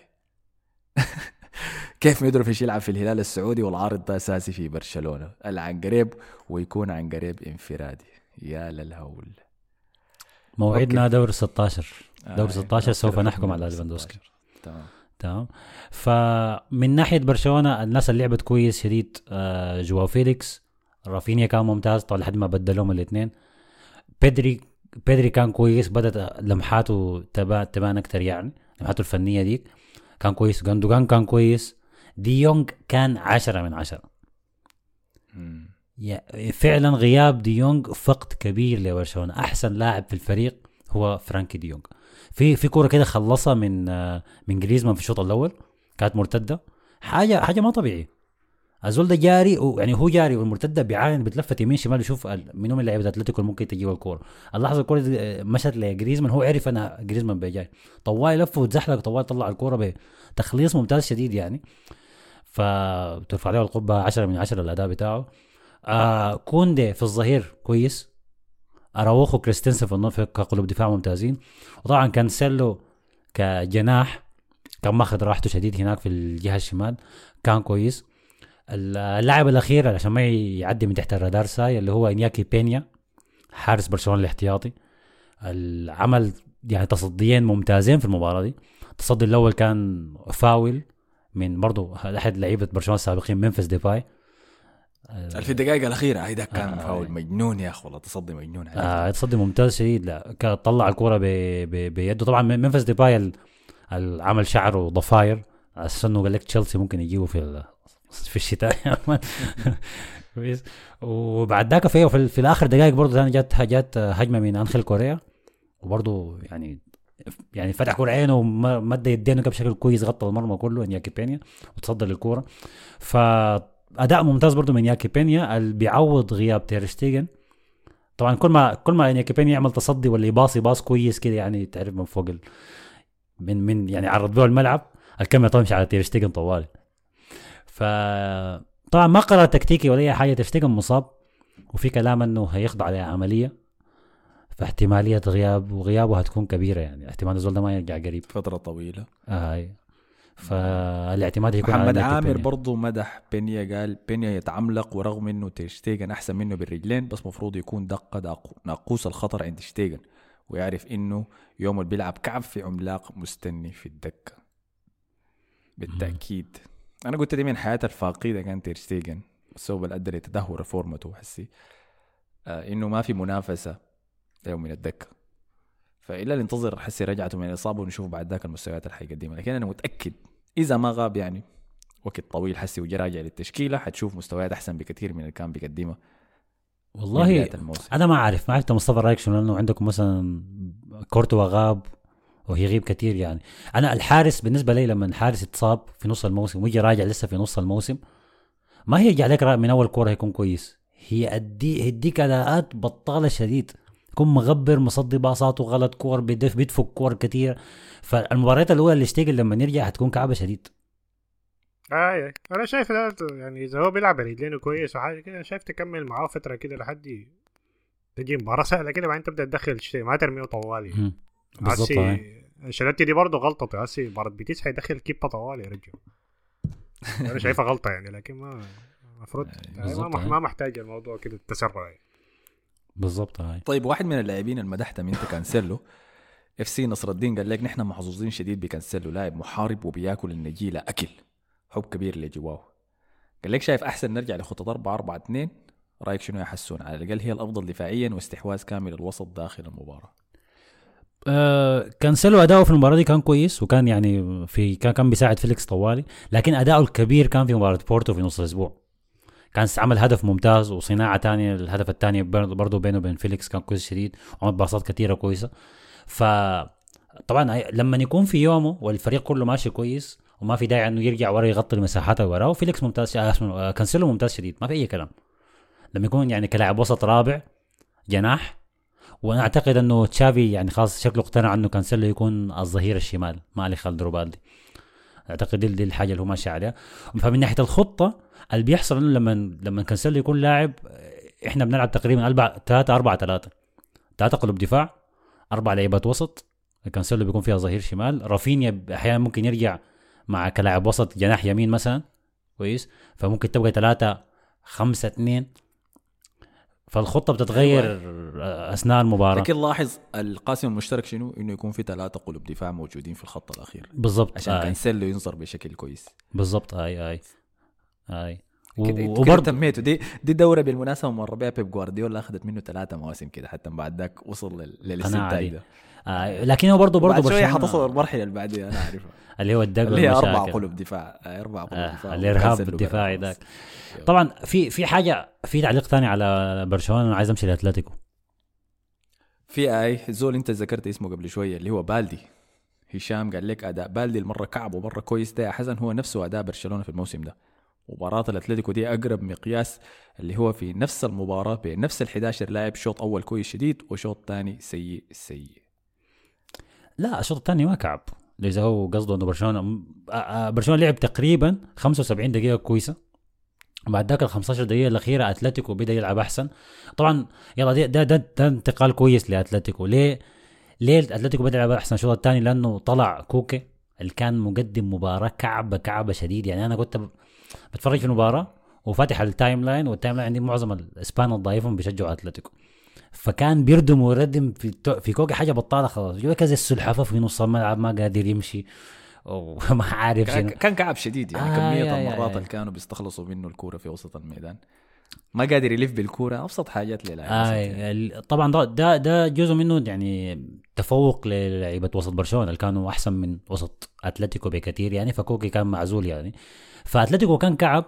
كيف ميتروفيتش يلعب في الهلال السعودي والعارض ده أساسي في برشلونة. عن قريب ويكون عن قريب انفرادي. يا للهول. موعدنا دور 16 دور آه، 16 سوف نحكم على 16. ليفاندوسكي. تمام. تمام. فمن ناحية برشلونة الناس اللي لعبت كويس شديد آه، جواو فيليكس. رافينيا كان ممتاز طبعا لحد ما بدلهم الاثنين. بيدري بيدري كان كويس بدأت لمحاته تبان تبان أكثر يعني لمحاته الفنية ديك. كان كويس. جاندوجان كان كويس. دي يونغ كان عشرة من عشرة. فعلا غياب دي يونغ فقد كبير لبرشلونة. أحسن لاعب في الفريق هو فرانكي دي يونغ. في في كورة كده خلصها من من جريزمان في الشوط الأول كانت مرتدة. حاجة حاجة ما طبيعيه الزول ده جاري يعني هو جاري والمرتدة بيعاين بتلفت يمين شمال يشوف من لعيبه أتلتيكو ممكن تجيب الكورة. اللحظه الكورة آه، مشت لجريزمان. هو عرف إنه جريزمان بيجاي. طوال لف وتزحلق طوال طلع الكورة بتخليص ممتاز شديد يعني. فترفع له القبعة 10 من 10 الأداء بتاعه. آه كوندي في الظهير كويس. أراوخو كريستنسن في النص كقلوب دفاع ممتازين. وطبعا كانسيلو كجناح كان ماخذ راحته شديد هناك في الجهة الشمال. كان كويس. اللاعب الأخير عشان ما يعدي من تحت الرادار ساي اللي هو إنياكي بينيا حارس برشلونة الاحتياطي العمل يعني تصديين ممتازين في المباراة دي التصدي الأول كان فاول من برضو أحد لعيبة برشلونة السابقين منفس ديباي في الدقائق الأخيرة هيدا كان آه، فاول آه. مجنون يا أخي والله تصدي مجنون. آه تصدي ممتاز شديد لا طلع. ب... بيده طبعا منفس ديباي عمل شعره ضفاير على أساس إنه قال لك تشيلسي ممكن يجيبه في. في الشتاء. كويس. وبعد ذاك في في, في الآخر دقائق برضه ثاني جت جت هجمة من أنخيل كوريا. وبرضه يعني يعني فتح كرعينه ومد يدينه بشكل كويس غطى المرمى كله إنياكي بينيا وتصدى للكوره فأداء ممتاز برضه من إنياكي بينيا اللي بيعوض غياب تيرشتيجن طبعا كل ما كل ما ياكي بينيا يعمل تصدي ولا يباصي باص كويس كده يعني تعرف من فوق. من من يعني عرض به الملعب الكاميرا تمشي على تيرشتيجن طوالي ف طبعا ما قرار تكتيكي ولا أي حاجة تيرشتيجن مصاب وفي كلام إنه هيخضع لعملية فاحتمالية غياب وغيابه هتكون كبيرة يعني. احتمال الزول ده ما يرجع قريب. فترة طويلة. آه هاي. فالاعتماد يكون على محمد عامر بينيا. برضو مدح بينيا قال بينيا يتعملق ورغم إنه تشتيجن أحسن منه بالرجلين بس مفروض يكون دقة داق- ناقوس الخطر عند شتيجن ويعرف إنه يوم اللي بيلعب كعب في عملاق مستني في الدكة بالتأكيد. أنا قلت دي من حياة الفاقدة كان تيرشتيجن السبب اللي ادى لتدهور فورمته حسي. آه إنه ما في منافسة له من الدكة. فإلا ننتظر حسي رجعته من الإصابة ونشوف بعد ذاك المستويات اللي حيقدمها لكن أنا متأكد إذا ما غاب يعني وقت طويل حسي وجا راجع للتشكيلة حتشوف مستويات أحسن بكثير من اللي كان بيقدمها والله أنا ما أعرف ما عرفت مصطفى رأيك شنو؟ لأنه عندكم مثلا كورتوا غاب ويغيب كثير يعني. أنا الحارس بالنسبة لي لما الحارس اتصاب في نص الموسم ويجي راجع لسه في نص الموسم ما هي يرجع لك من أول كورة هيكون كويس. هي ادي هيديك أداءات بطالة شديد. يكون مغبر مصدي باصاته غلط كور بيدف بيدفك كور كثير فالمباريات الأولى اللي اشتغل لما نرجع هتكون كعبة شديد. اي أنا شايف ده يعني إذا هو بيلعب رجلينه كويس وحاجة كده شايف تكمل معاه فترة كده لحد تجي مباراة سهلة كده بعدين تبدأ تدخل شيء ما ترمية طوالي. بالضبط هاي. انشيلوتي دي برضه غلطته هسي مباراه بيتيس حيدخل كيبا طوالي يا رجل أنا شايفها غلطة يعني لكن ما المفروض يعني بالضبط، ما. ما محتاج الموضوع كده التسرع يعني. بالضبط هاي طيب واحد من اللاعبين المدحتهم انت كانسيلو. FC نصر الدين قال لك نحن محظوظين شديد بكانسيلو لاعب محارب وبياكل النجيله اكل حب كبير لجواو قال لك شايف أحسن نرجع لخطة 4 4 2 رأيك شنو يا حسون على الأقل هي الأفضل دفاعيا واستحواذ كامل الوسط داخل المباراة. آه كانسيلو أداؤه في المباراة دي كان كويس وكان يعني في كان كان بيساعد فيليكس طوالي لكن أداؤه الكبير كان في مباراة بورتو في نص الأسبوع. كان عمل هدف ممتاز وصناعة تانية الهدف الثاني برضه بينه وبين فيليكس كان كويس شديد وعمل باصات كثيره كويسة. ف طبعا لما يكون في يومه والفريق كله ماشي كويس وما في داعي إنه يرجع ورا يغطي المساحات اللي وراه فيليكس ممتاز آه، كانسيلو ممتاز شديد ما في أي كلام. لما يكون يعني كلاعب وسط رابع جناح وأنا اعتقد إنه تشافي يعني خلاص شكله اقتنع إنه كانسيلو يكون الظهير الشمال ما أليخاندرو بالدي. أعتقد دي, دي الحاجة اللي هو ماشي عليها. فمن ناحية الخطة اللي بيحصل إنه لما لما كانسيلو يكون لاعب إحنا بنلعب تقريبا 4 3 4 3 ثلاثة قلوب دفاع أربع لعيبات وسط. كانسيلو بيكون فيها ظهير شمال. رافينيا أحيانا ممكن يرجع مع كلاعب وسط جناح يمين مثلا. كويس. فممكن تبقى ثلاثة خمسة اثنين. فالخطة بتتغير أثناء المباراة. لكن لاحظ القاسم المشترك شنو؟ إنه يكون في ثلاثة قلوب دفاع موجودين في الخط الأخير. بالضبط عشان آي. كانسيلو ينظر بشكل كويس. بالضبط هاي كده كده وبرضه تميته دي دي دورة بالمناسبة مر بها بيب جوارديولا أخذت منه ثلاثة مواسم كده حتى بعد ذاك وصل لل- للاستنتاج دي. ده. آه لكن هو برضه برضه بعد شوية حتصل المرحلة اللي بعدها أنا عارفها. اللي هو الدق اللي هي أربع. قلوب دفاع. آه، أربع قلوب آه دفاع. الارهاب الدفاعي ذاك. طبعا في في حاجة في تعليق ثاني على برشلونة أنا عايز أمشي لأتلتيكو. في أي زول أنت ذكرت اسمه قبل شوية اللي هو بالدي. هشام قال لك أداء بالدي المرة كعب ومرة كويس. ده يا حسن هو نفسه أداء برشلونة في الموسم ده. مباراة الأتلتيكو دي أقرب مقياس اللي هو في نفس المباراة بين نفس ال 11 لاعب شوط أول كويس شديد وشوط ثاني سيء سيء. لا الشوط الثاني ما كعب. اذا هو قصده إنه برشلونة برشلونة لعب تقريبا 75 دقيقة كويسة. بعد ذاك ال 15 دقيقة الأخيرة أتلتيكو بدأ يلعب أحسن. طبعا يلا ده ده, ده, ده انتقال كويس لأتلتيكو. ليه؟ ليه أتلتيكو بدأ يلعب أحسن الشوط الثاني؟ لأنه طلع كوكي اللي كان مقدم مباراة كعبة كعبة شديد. يعني أنا كنت بتفرج في المباراة وفاتح ال timeline وال timeline عندي معظم الإسبان الضايفهم بيشجعوا أتلتيكو. فكان بيردم ويردم في في كوكي حاجة بطالة خلاص. جو كذا السلحفة في نص الملعب ما قادر يمشي. وما عارف كان كان كعب شديد يعني آه، يا- يا- المرات يا. اللي كانوا بيستخلصوا منه الكورة في وسط الميدان. ما قادر يلف بالكورة أبسط حاجات للاعب يعني. آه ال- طبعا ده- ده ده جزء منه يعني تفوق للعيبة وسط برشلونة اللي كانوا أحسن من وسط أتلتيكو بكثير يعني فكوكي كان معزول يعني. فأتلتيكو كان كعب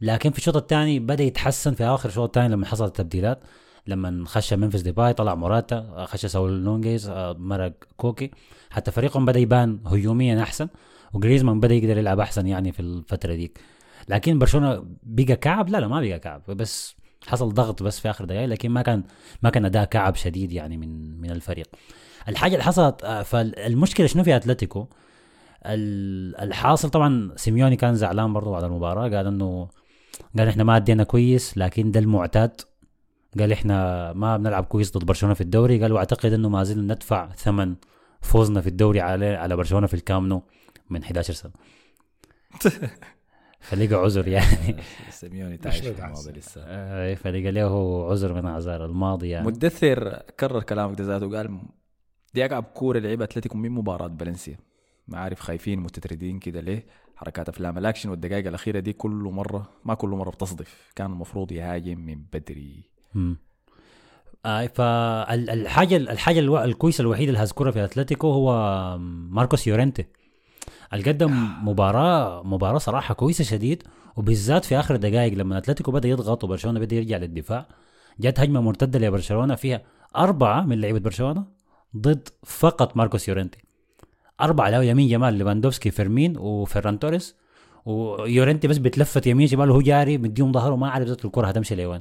لكن في الشوط الثاني بدأ يتحسن في آخر الشوط الثاني لما حصلت التبديلات. لما خش منفس ديباي طلع موراتا خش ساول نيغيز آه، مرق كوكي. حتى فريقهم بدأ يبان هجوميا أحسن وجريزمان بدأ يقدر يلعب أحسن يعني في الفترة ديك. لكن برشلونة بقى كعب؟ لا لا ما بقى كعب. بس حصل ضغط بس في آخر دقائق لكن ما كان ما كان أداء كعب شديد يعني من من الفريق. الحاجة اللي حصلت آه، فالمشكلة شنو في أتلتيكو؟ ال- الحاصل طبعا سيميوني كان زعلان برضو بعد المباراة قال انه قال إحنا ما أدينا كويس لكن ده المعتاد. قال إحنا ما بنلعب كويس ضد برشلونة في الدوري. قال وأعتقد إنه ما زلنا ندفع ثمن فوزنا في الدوري على على برشلونة في الكامنو من 11 سنة. فلقى عذر يعني. سيميوني تعيش في الماضي. لسه. آه، فلقى له عذر من اعذار الماضي يعني. مدثر كرر كلامك ده ذاته. قال دي اقعب كوره لعيبة أتلتيكو من مباراة فالنسيا ما عارف خايفين متترددين كده ليه؟ حركات أفلام. الأكشن والدقائق الأخيرة دي كل مره ما كل مرة بتصدف. كان المفروض يهاجم من بدري. مم. آه فالحاجه الحاجة. الكويسه الوحيده اللي هذكرها في أتلتيكو هو ماركوس يورنتي قدم مباراة مباراة صراحة كويسة شديد وبالذات في آخر دقائق لما أتلتيكو بدأ يضغط وبرشلونة بدأ يرجع للدفاع جت هجمة مرتدة لبرشلونة فيها أربعة من لعيبة برشلونة ضد فقط ماركوس يورنتي أربعة لامين جمال ليفاندوفسكي فيرمين وفيران توريس ويورنتي بس بتلفت يمين شمال وهو جاري مديهم ظهره ما عارف الكرة هتمشي لوين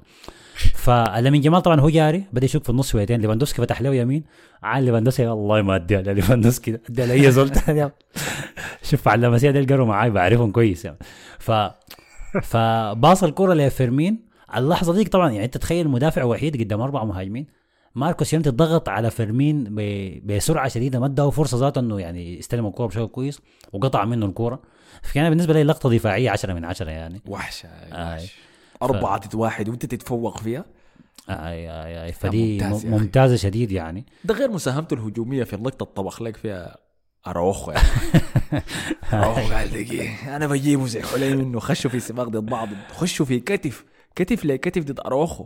فلامين جمال طبعا هو جاري بدأ يشوف في النص شويتين. ليفاندوفسكي فتح له يمين. عال ليفاندوفسكي والله ما اديها ليفاندوفسكي ده اديها لاي زول تاني. شوف على المسيح ده القروا معاي بعرفهم كويس يعني. ف فباص الكرة لفيرمين. اللحظة ديك طبعا يعني أنت تخيل مدافع وحيد قدام أربع مهاجمين. ماركوس يورنتي ضغط على فيرمين بسرعة شديدة ما اداه فرصة ذاته إنه يعني يستلم الكورة بشكل كويس وقطع منه الكورة. فكان بالنسبة لي لقطة دفاعية 10 من 10 يعني. وحشة. وحش أربعة ضد واحد وأنت تتفوق فيها؟ آي آي آي فدي ممتاز يا م- أخي. ممتازة شديد يعني. ده غير مساهمته الهجومية في اللقطة الطبخ لك فيها اراوخو يعني. اراوخو قال دقيقة. أنا بجيبه زي حليم انه خشوا في سباق ضد بعض. خشوا في كتف كتف لكتف ضد اراوخو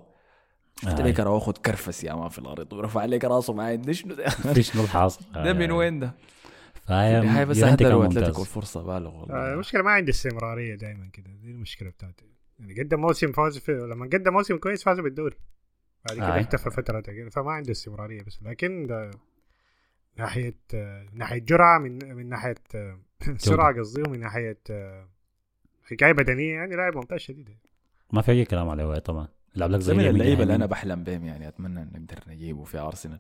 شفت آه. لك اراوخو تكرفس يا ما في الأرض ورفع لك راسه معي ده شنو ده؟ شنو الحاصل؟ ده من وين ده؟ فهي هاي بس ممتاز. اتلتيكو الفرصه بالغ آه، والله المشكلة ما عندي استمرارية دائما كده. دي المشكلة بتاعتي. يعني قدم موسم فاز في لما قدم موسم كويس فازوا بالدوري. بعد كده آه. اختفى فترة كده فما عنده استمرارية بس لكن ده ناحية ناحية جرعة من من ناحية سرعة قصدي ومن ناحية حكاية بدنية يعني لاعب ممتاز شديد. ما في أي كلام عليه طبعا. لعب لك زي من اللعيبة اللي يمين. أنا بحلم بهم يعني أتمنى إن نقدر نجيبه في أرسنال.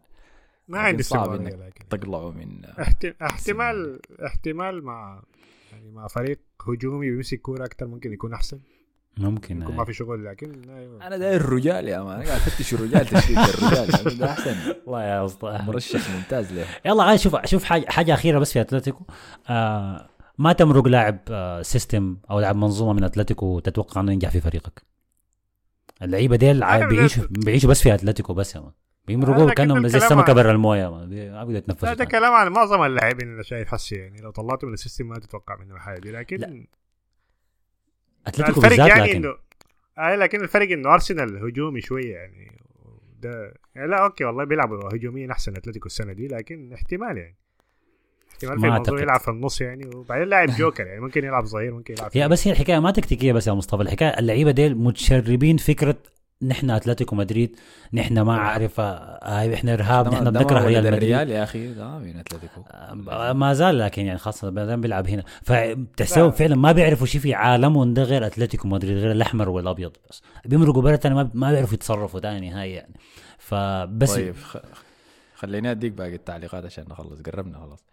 ما عندي صعب لكن تقلعوا من احت- احتمال احتمال مع يعني مع فريق هجومي بيمسك كورة أكثر ممكن يكون أحسن. ممكن يكون آه. ما في شغل لكن أيوة. أنا داير الرجال يا مان. أنا قاعد أفتش الرجال تشريد الرجال. يعني ده أحسن. والله يا أسطى. مرشح ممتاز له. يلا عايز شوف شوف حاجة حاجة أخيرة بس في أتلتيكو. آه ما تمرق لاعب آه system أو لاعب منظومة من أتلتيكو تتوقع أنه ينجح في فريقك؟ اللعيبة ديل بيعيشوا بيعيشوا بس في أتلتيكو بس يا man. بيمرقوا كانهم زي السمكة برا الموية ما بيقدروا يتنفسوا ده. كلام عن معظم اللاعبين اللي شايف حسي يعني لو طلعته من ال system ما تتوقع منه الحاجة دي لكن لا. أتلتيكو الفرق بالذات يعني لكن انه آه لكن الفرق إنه أرسنال هجومي شوية يعني. ده يعني لا okay والله بيلعبوا هجوميا أحسن أتلتيكو السنة دي لكن احتمال يعني. احتمال في الموضوع. يلعب في النص يعني وبعدين لاعب جوكر يعني ممكن يلعب ظهير ممكن يلعب هي بس هي الحكاية ما تكتيكية بس يا مصطفى الحكاية اللعيبة ديل متشربين فكرة نحن أتلتيكو مدريد نحن ما عارف آه، هاي إحنا إرهاب ما- نحن ما بنكره ولد ريال مدريد. الريال يا أخي ده من أتلتيكو. آه، ما زال لكن يعني خاصة بيلعب هنا. لا. فعلا ما بيعرفوا شيء في عالمهم ده غير أتلتيكو مدريد غير الأحمر والأبيض بس. بيمرقوا برا تاني ما ما بيعرفوا يتصرفوا تاني نهائي يعني. فبس طيب. خليني أديك باقي التعليقات عشان نخلص قربنا خلاص.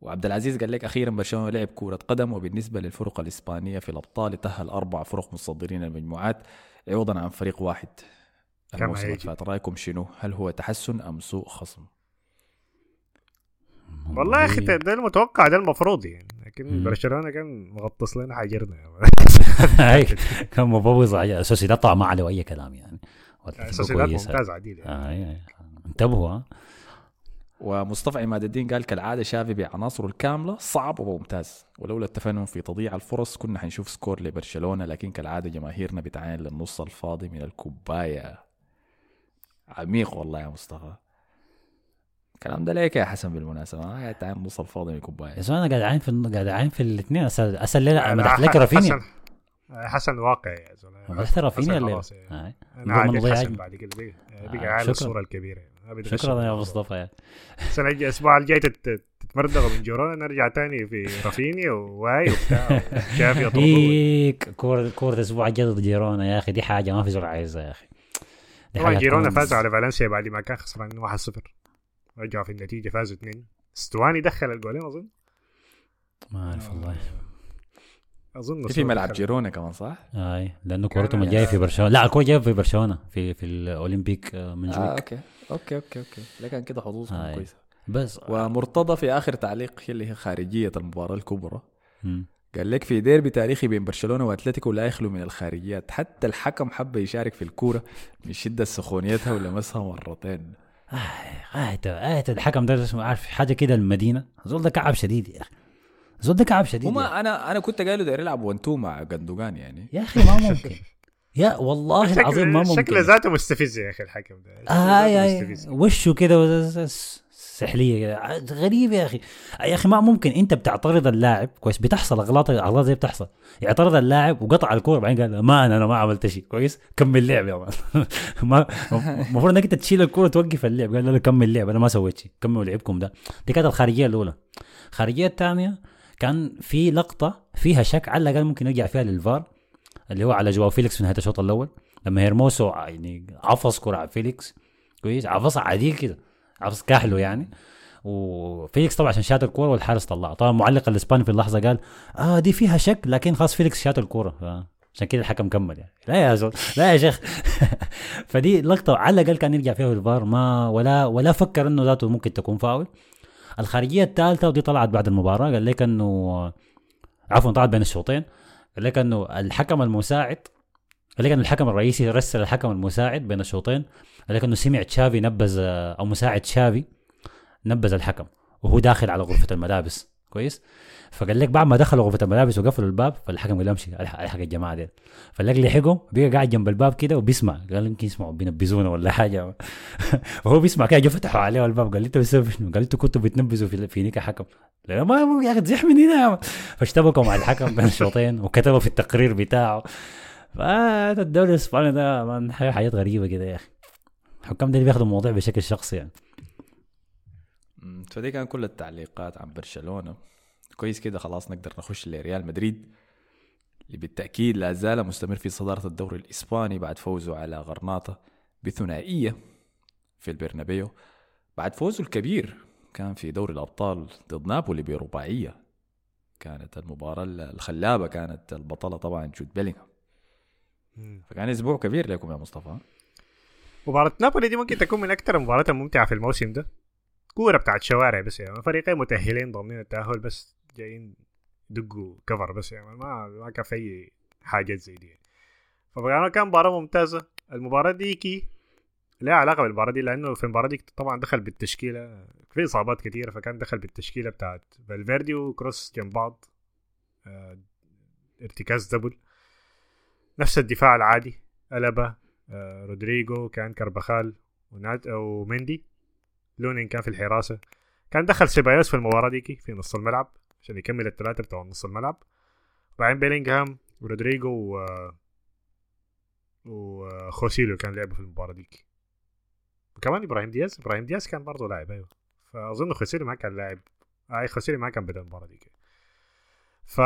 وعبد العزيز قال لك أخيرا برشلونة لعب كرة قدم وبالنسبة للفرق الإسبانية في الأبطال تأهل أربع فرق متصدرين المجموعات. عوضا عن فريق واحد الموسم اللي يجب. فات رأيكم شنو؟ هل هو تحسن أم سوء خصم؟ والله يا أخي ده المتوقع ده المفروض يعني لكن. برشلونة كان مغطس لنا حجرنا كان مبوظ اساسي ده طعم ما عليه اي كلام يعني كويس. ممتاز عديد يعني آه،. انتبهوا ها ومصطفى عماد الدين قال كالعادة شافي بعناصره الكاملة صعب وممتاز ولولا التفنن في تضييع الفرص كنا حنشوف سكور لبرشلونة لكن كالعادة جماهيرنا بتعاين للنص الفاضي من الكوباية عميق والله يا مصطفى الكلام ده ليك يا حسن بالمناسبة ما قاعد تعاين النص الفاضي من الكوباية يا أنا قاعد عاين في قاعد عاين في الاثنين اسال أسأل ليه لا، مدحت لك رافينيا حسن حسن واقعي يا زلمة مدحت رافينيا حسن اللي خلاص يعني. هاي. أنا عادي حسن. بعد كده بقى آه، بقى شكراً. الصورة الكبيرة يعني. شكرا يا. مصطفى يا. السنة الأسبوع الجاي تت- تتمردغوا من جيران نرجع تاني في رافينيا وواي وبتاع. يطردوه. هيك كورة كورة الأسبوع الجاي ضد جيرونا يا أخي. دي حاجة ما في زول عايزها يا أخي. طبعا جيرونا فازوا على فالنسيا بعد ما كان خسران 1-0 رجعوا في النتيجة فازوا 2 ستواني دخل الجولين أظن. ما أعرف والله. أظن في ملعب. جيرونا كمان صح؟ آي لأنه كان كورتهم يعني- الجايه في برشلونة. لا الكوره جاية في برشلونة في في الأولمبيك آه، من آه جويك. okay. okay okay okay. لكن كده هاي. كويسة. بس ومرتضى في آخر تعليق هي اللي هي خارجية المباراة الكبرى. مم. قال لك في ديربي تاريخي بين برشلونة وأتلتيكو لا يخلو من الخارجيات. حتى الحكم حب يشارك في الكورة من شدة سخونيتها ولمسها مرتين. آيت آيت الحكم ده اسمه عارف حاجة كده المدينة. زول ده كعب شديد يا أخي. زول ده كعب شديد وما أنا أنا كنت قايل له داير يلعب 1 2 مع جندوجان يعني. يا أخي ما ممكن. يا والله العظيم ما ممكن. شكله ذاته مستفز يا أخي الحكم ده. شكله آه ذاته يا. وشه كده س- سحلية كده. غريب يا أخي. يا أخي ما ممكن. أنت بتعترض اللاعب كويس. بتحصل اغلاط أغلاط زي بتحصل. يعترض اللاعب وقطع الكورة بعدين قال ما أنا أنا ما عملت شيء. كويس؟ كمل لعب يا man. ما المفروض إنك أنت تشيل الكورة توقف اللعب. قال لا كمل لعب أنا ما سويت شيء. كملوا لعبكم ده. دي كانت الخارجية الأولى. الخارجيه الثانية كان في لقطة فيها شك على الأقل ممكن يرجع فيها للفار اللي هو على جواو فيليكس في نهاية الشوط الأول لما هيرموسو يعني عفص كرة على فيليكس. كويس؟ عفصها عديل كده عفص كاحله يعني. وفيليكس طبعا عشان شات الكورة والحارس طلعها طبعا المعلق الإسباني في اللحظة قال آه دي فيها شك لكن خلاص فيليكس شات الكورة. عشان كده الحكم كمل يعني. لا يا زول لا يا شيخ. فدي لقطة على الأقل كان يرجع فيها الفار ما ولا ولا فكر إنه ذاته ممكن تكون فاول. الخارجية الثالثة ودي طلعت بعد المباراة قال لك إنه عفوا طلعت بين الشوطين. قال لك إنه الحكم المساعد قال لك إنه الحكم الرئيسي رسل الحكم المساعد بين الشوطين. قال لك إنه سمع تشافي نبذ أو مساعد تشافي نبذ الحكم وهو داخل على غرفة الملابس. كويس. فقال لك بعد ما دخلوا غرفة الملابس وقفلوا الباب فالحكم قال امشي الحق الجماعة دي فاللك لحقهم بقى قاعد جنب الباب كده وبيسمع. قال يمكن يسمعوا بينبذونا ولا حاجة. وهو بيسمع كده فتحوا عليه الباب. قال أنتوا بتسوي شنو؟ قال أنتوا كنتوا بتنبذوا في في نيك حكم. لا ما يا أخي تزيح من هنا. فاشتبكوا مع الحكم بين الشوطين وكتبوا في التقرير بتاعه. فالدوري الاسباني ده حاجات غريبة كده يا أخي. الحكام دي بياخدوا الموضوع بشكل شخصي يعني. فدي كان كل التعليقات عن برشلونة. كويس كده خلاص نقدر نخش لريال مدريد اللي بالتأكيد لا زال مستمر في صدارة الدوري الإسباني بعد فوزه على غرناطة بثنائية في البرنابيو. بعد فوزه الكبير كان في دوري الأبطال ضد نابولي برباعية. كانت المباراة الخلابة كانت البطلة طبعا جود بيلينغهام. فكان أسبوع كبير لكم يا مصطفى. مباراة نابولي دي ممكن تكون من أكثر المباريات الممتعة في الموسم ده. كورة بتاعت شوارع بس يعني. فريقين متأهلين ضامنين التأهل بس جايين يدقوا كفر بس يعني. ما ما كان في حاجات زي دي. فبقى كان مباراة ممتازة. المباراة دي كي لها علاقة بالمباراة دي لأنه في المباراة دي طبعا دخل بالتشكيلة. في إصابات كثيرة فكان دخل بالتشكيلة بتاعت فالفيردي وكروس جنب بعض. آه، ارتكاز double. نفس الدفاع العادي. ألبا آه، رودريجو كان كارباخال وناتشو ومندي لونين كان في الحراسة. كان دخل سيبايوس في المباراة ديكي في نص الملعب عشان يكمل الثلاثة بتوع نص الملعب. وبعدين بيلينغهام ورودريجو و وخوسيلو كان لعبوا في المباراة ديكي. وكمان إبراهيم دياز إبراهيم دياز كان برضه لاعب أيوه. فأظن خوسيلو ما كان لاعب. أي خوسيلو ما كان بدأ المباراة ديكي. ف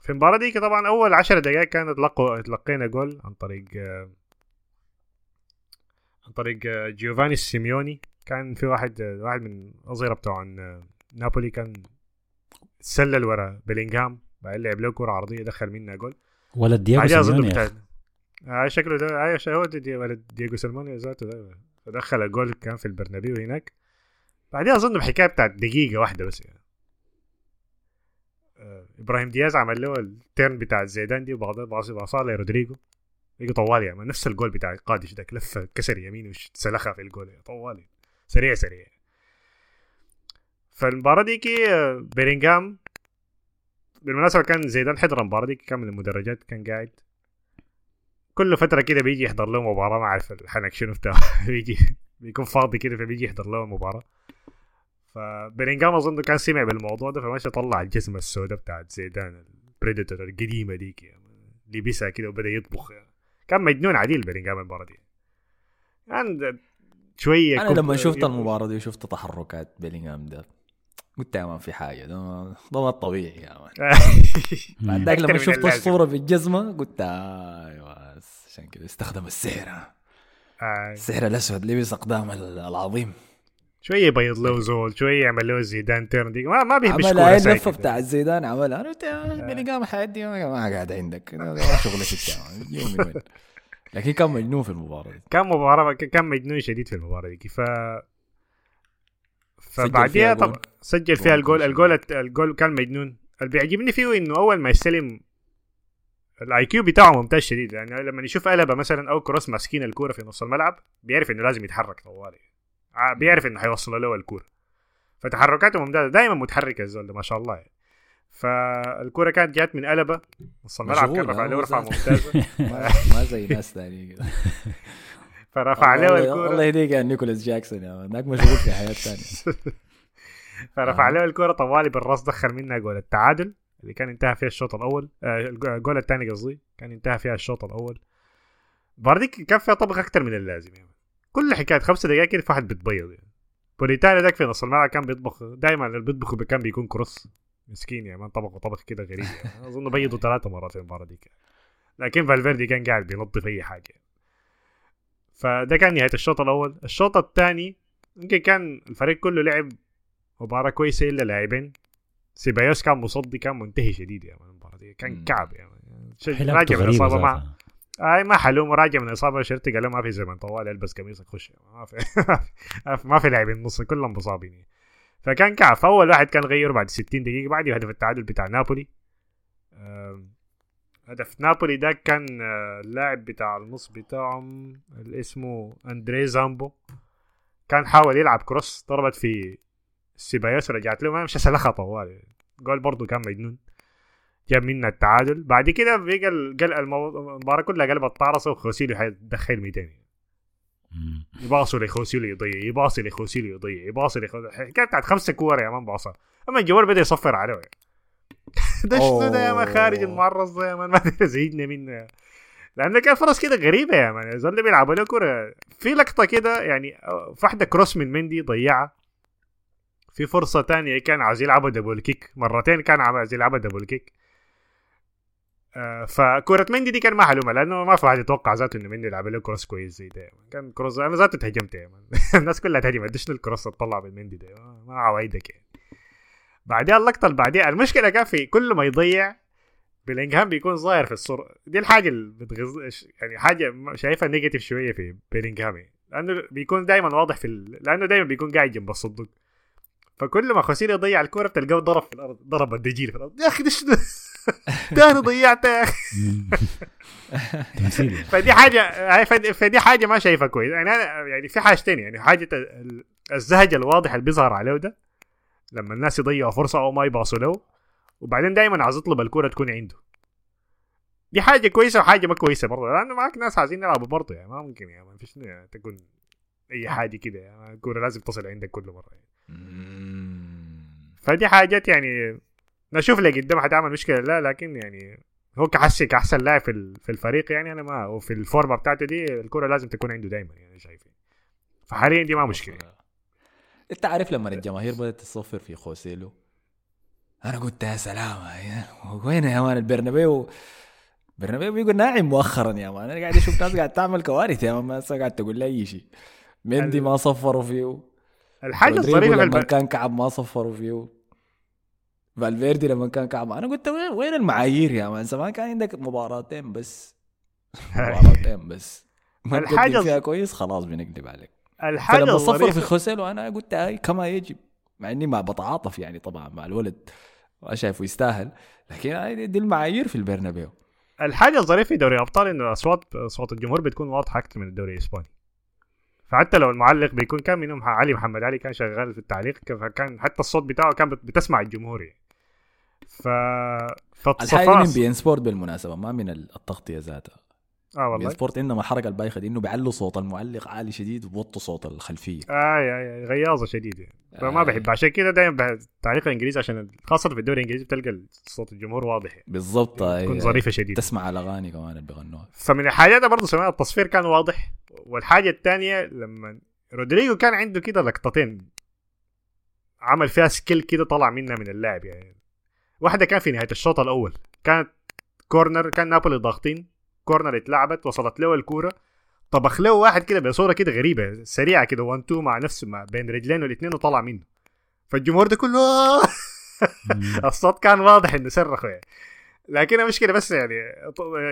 في المباراة دي طبعا أول عشر دقائق كانت لقوا تلقينا جول عن طريق عن طريق آه، جيوفاني سيميوني. كان في واحد آه، واحد من الأظهرة بتوع آه، نابولي كان تسلل ورا بيلينغهام بعدين لعب له كرة عرضية دخل منها جول. ولد أظن سيميوني بتاع. آه شكله ده أيوه هو دي ولد دييغو سيميوني ذاته ده. فدخل الجول كان في البرنابيو هناك. بعدين اظن بحكاية بتاعت دقيقة واحدة بس يعني. آه إبراهيم دياز عمل له ال turn بتاع زيدان دي وبعدين باصاه لرودريجو يجي طوالي يعني نفس الجول بتاع قادش ده لفه كسر يمين وسلخها في الجول طوالي سريع سريع فالمباراة دي كي آه، بيلينغهام بالمناسبة كان زيدان حضر المباراة دي كان من المدرجات كان قاعد كل فترة كده بيجي يحضر له مباراة ما أعرف الحنك شنو بتاعه بيجي بيكون فاضي كده فبيجي يحضر له مباراة فبيلينغهام أظن كان سمع بالموضوع ده فماشي طلع الجزمه السوداء بتاعت زيدان ال Predator القديمة ديك يعني. لبسها كده وبدأ يطبخ يعني. كان مجنون عديل بيلينغهام المباراة دي كان شوية أنا لما شفت المباراة دي وشفت تحركات بيلينغهام ده قلت يا man في حاجة ده ده ما طبيعي يا man بعد ذاك لما شفت. الصورة بالجزمه قلت أيوه عشان كده استخدم السحر آه. السحر الأسود لبس أقدام ال- العظيم شوية يبيض له زول شوية يعمل له زيدان turn دي. ما ما بيهبش عمل هاي اللفه. بتاع الزيدان عملها. أنا قلت يا بيلينغهام الحياة دي ما قاعد عندك. من وين لكن كان مجنون في المباراة دي. كان مباراة كان مجنون شديد في المباراة دي. ف فبعديها. طبعا سجل فيها جول الجول. الجول الجول كان مجنون. اللي بيعجبني فيه إنه أول ما يستلم ال IQ بتاعه ممتاز شديد. يعني لما يشوف قلبة مثلا أو كروس ماسكين الكورة في نص الملعب بيعرف إنه لازم يتحرك طوالي. بيعرف إنه حيوصل له الكورة. فتحركاته ممتازة. دائما متحرك الزول ده ما شاء الله. يعني. فالكورة كانت جات من قلبه. نص الملعب كان رفع له هو رفعه. ممتازة. ما زي ناس ثانيين فرفع له الكورة. الله يهديك يا نيكولاس جاكسون يا man. ذاك مشغول في حياة ثانية فرفع آه. له الكرة طوالي بالراس دخل منها جول التعادل اللي كان انتهى فيها الشوط الأول. آه، الجول الثاني قصدي كان انتهى فيها الشوط الأول. دي كان فيها طبخ أكثر من اللازم. يعني كل حكاية خمسة دقائق كده في واحد بتبيض يعني. بوليتانو ذاك في نص الملعب كان بيطبخ دائما اللي بيطبخ كان بيكون كروس. مسكين يعني ما طبخوا طبخ كده غريب يعني. أظن بيضوا ثلاثة مرات في المباراة دي لكن فالفيردي كان قاعد بينظف أي حاجة. فده كان نهاية الشوط الأول. الشوط الثاني يمكن كان الفريق كله لعب مباراة كويسة إلا لاعبين. سيبايوس كان مصدي كان منتهي شديد يعني المباراة دي. كان. كعب يعني. راجع من الإصابة ما. اي ما حلوم راجع من الإصابة شرطي قال ما في زمن طوال البس قميصك خش. ما في. ما في لاعبين نص كلهم مصابين. فكان كعب فأول واحد كان غير بعد 60 دقيقة بعد هدف التعادل بتاع نابولي. هدف نابولي ده كان آه، اللاعب بتاع النص بتاعهم اللي اسمه أندري زامبو. كان حاول يلعب كروس ضربت في سيبايوس رجعت له. ما مش سلخها طوال. جول برضه كان مجنون. جاب منا التعادل. بعد كده بقى المباراة كلها قلبت طارصه وخوسيلو حيدخل 200 مم. يباصوا لخوسيلو يضيع يباصي لخوسيلو يضيع يباصي لخوسيلو الحكاية بتاعت خمسه كور يا مان باصة. أما الجوال بدأ يصفر عليه. ده شنو ده يا مان؟ خارج. المعرض ده يا مان. ما زهقنا منه. لأنه كان فرص كده غريبة يا man. زول بيلعبوا له كوره في لقطة كده يعني في واحدة cross من مندي ضيعها. في فرصة تانية كان عاوز يلعبها double kick مرتين كان عاوز يلعبها double kick فكرة مندي دي كان ما حلومة لأنه ما في واحد يتوقع ذاته إنه مندي يلعب له cross كويس زي ده. كان cross أنا ذاته تهجمت الناس كلها تهجم اديش ال cross تطلع بالمندي ده. ما- عوايدك يعني. بعدين اللقطة اللي بعديها المشكلة كان في كل ما يضيع بيلينغهام بيكون ظاهر في الصورة. دي الحاجة اللي بتغز يعني حاجة شايفها نيجاتيف شوية في بيلينغهام يعني. لأنه بيكون دائما واضح في ال... لأنه دائما بيكون قاعد جنب الصندوق. فكل ما خوسيلو يضيع الكورة بتلقاه ضرب في الأرض ضرب الدجيل في الأرض. يا أخي شنو؟ تاني ضيعتها يا يعني. فدي حاجة هاي فدي, حاجة ما شايفها كويس. يعني أنا يعني في حاجتين يعني حاجة ال- الزهج الواضح اللي بيظهر عليه ده لما الناس يضيعوا فرصة أو ما يباصوا له وبعدين دائما عاوز يطلب الكوره تكون عنده. دي حاجة كويسة وحاجة ما كويسة برضه. لأنه معك ناس عايزين يلعبوا برضه يعني ما ممكن يعني ما فيش يعني تكون أي حاجة كده يعني الكوره لازم تصل عندك كل مرة. يعني. فدي حاجات يعني نشوف لي قدام حتعمل مشكلة. لا لكن يعني هو كحسي كأحسن لاعب في في الفريق يعني أنا ما وفي الفورمة بتاعته دي الكرة لازم تكون عنده دايما يعني شايف فحاليا دي ما مشكلة. أنت عارف لما الجماهير بدأت تصفر في خوسيلو أنا قلت يا سلام وين يا man البرنابيو؟ برنابيو بقى ناعم مؤخرا يا man. أنا قاعد أشوف ناس قاعد تعمل كوارث يا man ما قاعد تقول لي أي شيء. مندي ما صفروا فيه. الحاجة الظريفه في الب... كان كعب ما صفروا فيه. فالفيردي لما كان كعب أنا قلت وين المعايير يا man؟ زمان كان عندك مباراتين بس. مباراتين بس. ما الز- فيها كويس خلاص بنكذب عليك. الحاجة فلما صفر في خوسيلو أنا قلت هاي كما يجب مع إني ما بتعاطف يعني طبعا مع الولد شايفه يستاهل لكن دي المعايير في البرنابيو. الحاجة الظريفة في دوري الأبطال إنه اصوات أصوات الجمهور بتكون واضحة أكثر من الدوري الإسباني. فحتى لو المعلق بيكون كان منهم علي محمد علي كان شغال في التعليق فكان حتى الصوت بتاعه كان بت- بتسمع الجمهور يعني. ف دي من بي ان سبورت بالمناسبة ما من التغطية ذاتها. آه بي ان والله. سبورت عندهم الحركه البايخة دي إنه بيعلوا صوت المعلق عالي شديد وبوطوا صوت الخلفية. آه يا يا غياظة شديدة. يعني. فما آه. بحب. عشان كده دائما التعليق الإنجليزي عشان خاصة في الدوري الإنجليزي بتلقى صوت الجمهور واضح. يعني. بالضبط تكون هاي- ظريفة شديدة. تسمع الاغاني كمان اللي بيغنوها. فمن الحاجات برضه سمعت التصوير كان واضح. والحاجة الثانية لما رودريجو كان عنده كده لقطتين عمل فيها skill كده طلع منها من اللاعب يعني. واحدة كان في نهاية الشوط الأول. كانت corner كان نابولي ضاغطين. corner اتلعبت وصلت له الكورة. طبخ له واحد كده بصورة كده غريبة سريعة كده one two مع نفسه مع بين رجلينه الاثنين وطلع منه. فالجمهور ده كله. الصوت كان واضح إنه صرخوا يعني لكن المشكلة بس يعني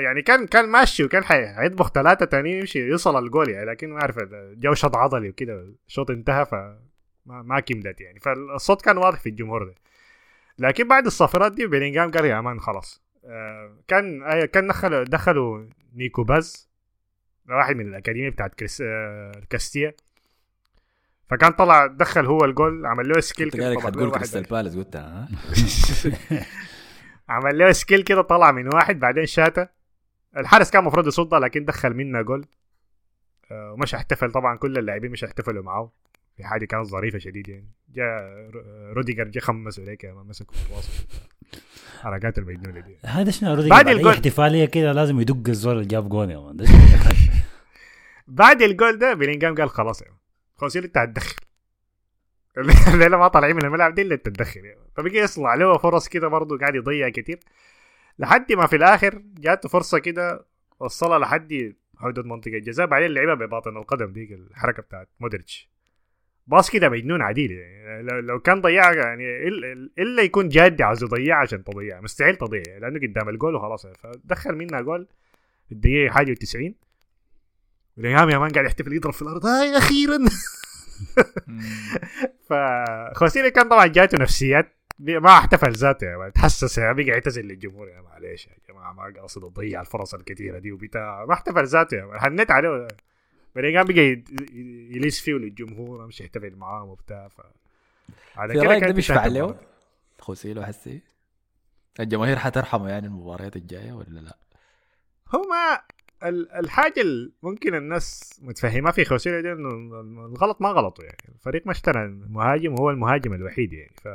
يعني كان كان ماشي وكان حي- حيطبخ ثلاثة تانيين يمشي يوصل الجول يعني. لكن ما أعرف جو شد عضلي وكده الشوط انتهى ف ما, ما كملت يعني. فالصوت كان واضح في الجمهور ده. لكن بعد الصفرات دي بيلينغهام قال يا man خلاص. آه كان آه كان دخلوا دخلوا نيكو باز واحد من الأكاديمية بتاعت كريس آه كاستيا. فكان طلع دخل هو الجول عمل له skill كده واحد كريستال بالاس قلت ها؟ عمل له skill كده طلع من واحد بعدين شاته. الحارس كان المفروض يصدها لكن دخل منه جول. آه، ومش احتفل طبعا كل اللاعبين مش احتفلوا معاه في حاجة كانت ظريفة شديد يعني. جاء رو- روديجر جا خمس عليك ما مسك التواصل. حركات المجنونه دي. هذا شنو روديجر؟ بعد الجول. احتفالية كده لازم يدق الزول اللي جاب جول يا man؟ بعد الجول ده بيلينجهام قال خلاص يعني خوسيل انت هتدخل. الليلة ما طالعين من الملعب دي إلا تدخل يعني. فبقي يصنع له فرص كده برضه قاعد يضيع كتير. لحد ما في الآخر جاته فرصة كده وصلها لحد حدود منطقة الجزاء. بعدين لعبها بباطن القدم ديك الحركة بتاعت مودريتش. pass كده مجنون عديل. يعني لو, لو كان ضيعها يعني إلا يكون جادي عاوز يضيعها عشان تضيعها مستحيل تضيع لأنه قدام الجول وخلاص. فدخل منها جول في الدقيقة حاجة و90 وليام يا man قاعد يحتفل يضرب في الأرض. هاي أخيرا. فخوسيلي كان طبعا جاته نفسيات ما احتفل ذاته يا man. تحسس يا بقى يعتذر للجمهور. يا معلش يا جماعة ما قاصد أضيع الفرص الكثيرة دي وبتاع. ما احتفل ذاته يا man. حنيت عليه بلينجهام بقى يليس فيه للجمهور مش يحتفل معاهم وبتاع ف على في كده رأيك ده كانت بيشفع له. خوسيلو حسي الجماهير حترحمه يعني المباريات الجاية ولا لا؟ هو ما ال- الحاجة اللي ممكن الناس متفهمة في خوسيلو دي إنه الغلط ما غلطه يعني الفريق ما اشترى المهاجم وهو المهاجم الوحيد يعني ف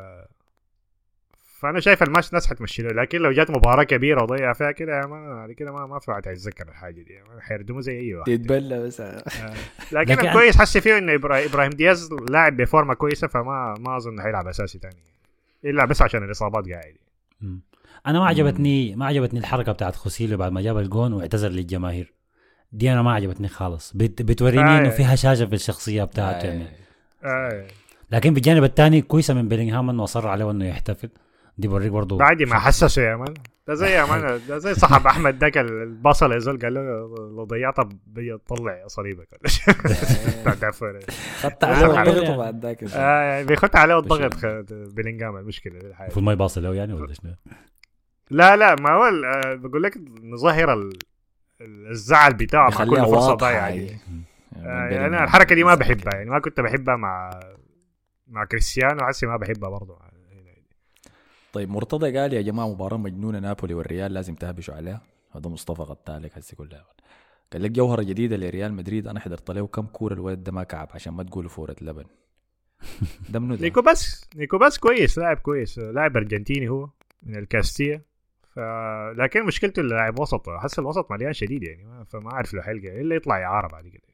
فأنا شايف الماتش ناس حتمشي له لكن لو جات مباراة كبيرة وضيع فيها كده ما كده ما ما في واحد حيتذكر الحاجة دي. حيردموا زي أي واحد. تتبلى بس. لكن لكن- الكويس حسي فيه إنه إبراهيم دياز لاعب بفورمة كويسة فما ما أظن حيلعب أساسي تاني. إلا بس عشان الإصابات قاعد. أنا ما عجبتني ما عجبتني الحركة بتاعت خوسيلو بعد ما جاب الجون واعتذر للجماهير. دي أنا ما عجبتني خالص. بت بتوريني آه. انه في هشاشه في الشخصية بتاعته يعني. آه. لكن بالجانب الثاني كويسة من بيلينغهام إنه أصر عليه انه يحتفل. دي بوريك برضه بعد ما حسسه يا man ده زي يا man ده زي صاحب أحمد ذاك البصل يا زول قال له لو ضيعتها بيطلع صليبك ولا شيء. بتاع دافور. خدت عليه. الضغط وبعد ذاك آه، يعني بيخت عليه الضغط. خ- بلينجهام المشكلة الحاجة. المفروض ما يباصي له يعني ولا شنو لا لا ما هو آه، بقول لك ال- الزعل بتاعه مع كل فرصه ضايعه يعني أنا الناس. الحركة دي ما بحبها يعني ما كنت بحبها مع مع كريستيانو حسي ما بحبها برضه طيب مرتضى قال يا جماعة مباراة مجنونة نابولي والريال لازم تهبشوا عليها هذا مصطفى غطالك هسه كلها قال لك جوهرة جديدة لريال مدريد أنا حضرت له كم كورة الولد ده ما كعب عشان ما تقولوا فورة لبن ده منو ده؟ نيكو بس نيكو بس كويس لاعب كويس لاعب أرجنتيني هو من الكاستيا ف... لكن مشكلته اللاعب وسط حس الوسط مليان شديد يعني ما... فما أعرف له حلقة إلا يطلع اعاره بعد كده.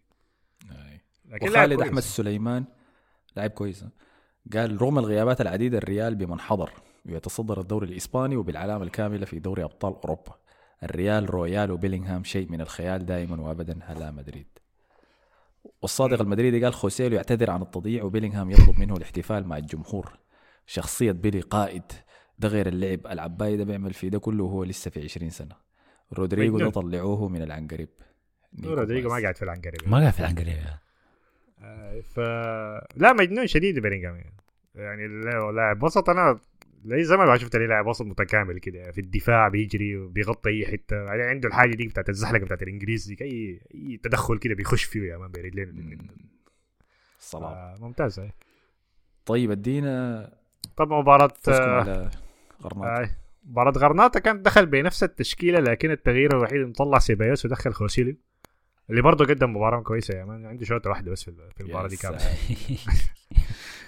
لكن وخالد. أحمد سليمان لاعب كويس؟ قال رغم الغيابات العديدة الريال بمن حضر ويتصدر الدوري الإسباني وبالعلامة الكاملة في دوري أبطال أوروبا. الريال رويال وبيلينغهام شيء من الخيال دائما وابدا هلا مدريد. والصادق المدريدي قال خوسيلو يعتذر عن التضييع وبيلينغهام يطلب منه الاحتفال مع الجمهور. شخصية بيلي قائد ده غير اللعب العباي ده بيعمل في ده كله وهو لسه في 20 سنة. رودريجو ده. طلعوه من العنقريب. رودريجو ما. قاعد في العنقريب. ما قاعد في العنقريب. آه، ف لا مجنون شديد بيلينغهام يعني. يعني لا- لاعب وسط أنا لي زمان ما شفت لاعب وسط متكامل كده في الدفاع بيجري وبيغطي أي حتة. يعني عنده الحاجة دي بتاعت الزحلقة بتاعت الانجليز دي أي اي تدخل كده بيخش فيه يا man برجلين الاتنين. الصلاة آه، ممتاز هاي. طيب ادينا طب مباراة فوزكم آه، على غرناطة. آه، مباراة غرناطة كانت دخل بنفس التشكيلة لكن التغيير الوحيد انه طلع سيبايوس ودخل خوسيليو اللي برضه قدم مباراة كويسة يا man. عنده شوطة واحدة بس في يا دي ف...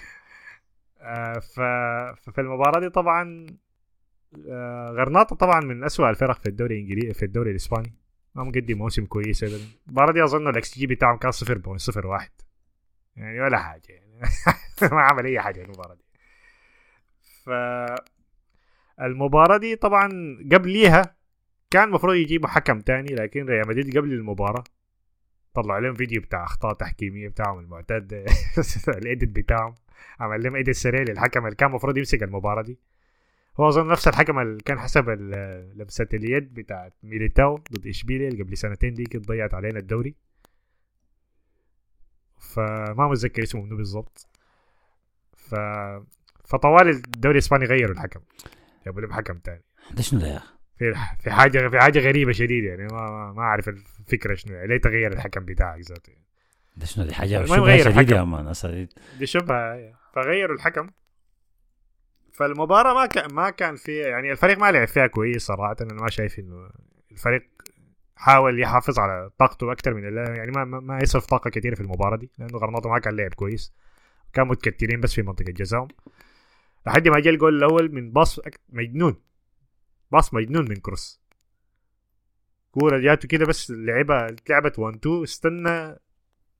ففي المباراة دي طبعا آه، غرناطة طبعا من أسوأ الفرق في الدوري الإنجليزي في الدوري الإسباني. ما مقدم موسم كويس أبدا المباراة دي أظن الإكس جي بتاعهم كان 0.01 يعني ولا حاجة يعني. ما عمل أي حاجة في المباراة دي. ف المباراة دي طبعا قبليها كان المفروض يجيبوا حكم تاني لكن ريال مدريد قبل المباراة طلعوا لهم فيديو بتاع أخطاء تحكيمية بتاعهم المعتاد الإيديت بتاعهم. عمل لهم ايدي سريع للحكم اللي كان المفروض يمسك المباراة دي. هو أظن نفس الحكم اللي كان حسب لمسه اليد بتاعت ميليتاو ضد إشبيليا اللي قبل سنتين دي كانت ضيعت علينا الدوري. فما متذكر اسمه منو بالضبط. ف فطوال الدوري الإسباني غيروا الحكم. جابوا لهم حكم تاني. ده شنو ده يا أخي؟ في في حاجة في حاجة غريبة شديد يعني ما ما أعرف الفكرة شنو يعني ليه تغير الحكم بتاعك ذاته يعني. ده شنو دي حاجة شبهه غير شديد الحكم. يا مان أصلاً. دي شبهه فغيروا الحكم فالمباراة ما كان ما كان في يعني الفريق ما لعب فيها كويس صراحة أنا ما شايف إنه الفريق حاول يحافظ على طاقته أكثر من اللي يعني ما ما, يصرف طاقة كثيره في المباراة دي لأنه غرناطة ما كان لعب كويس كان متكتلين بس في منطقة جزاهم لحد ما جاء الجول الأول من باص مجنون باص مجنون من كروس كورة جاته كده بس لعبها لعبت 1 2 استنى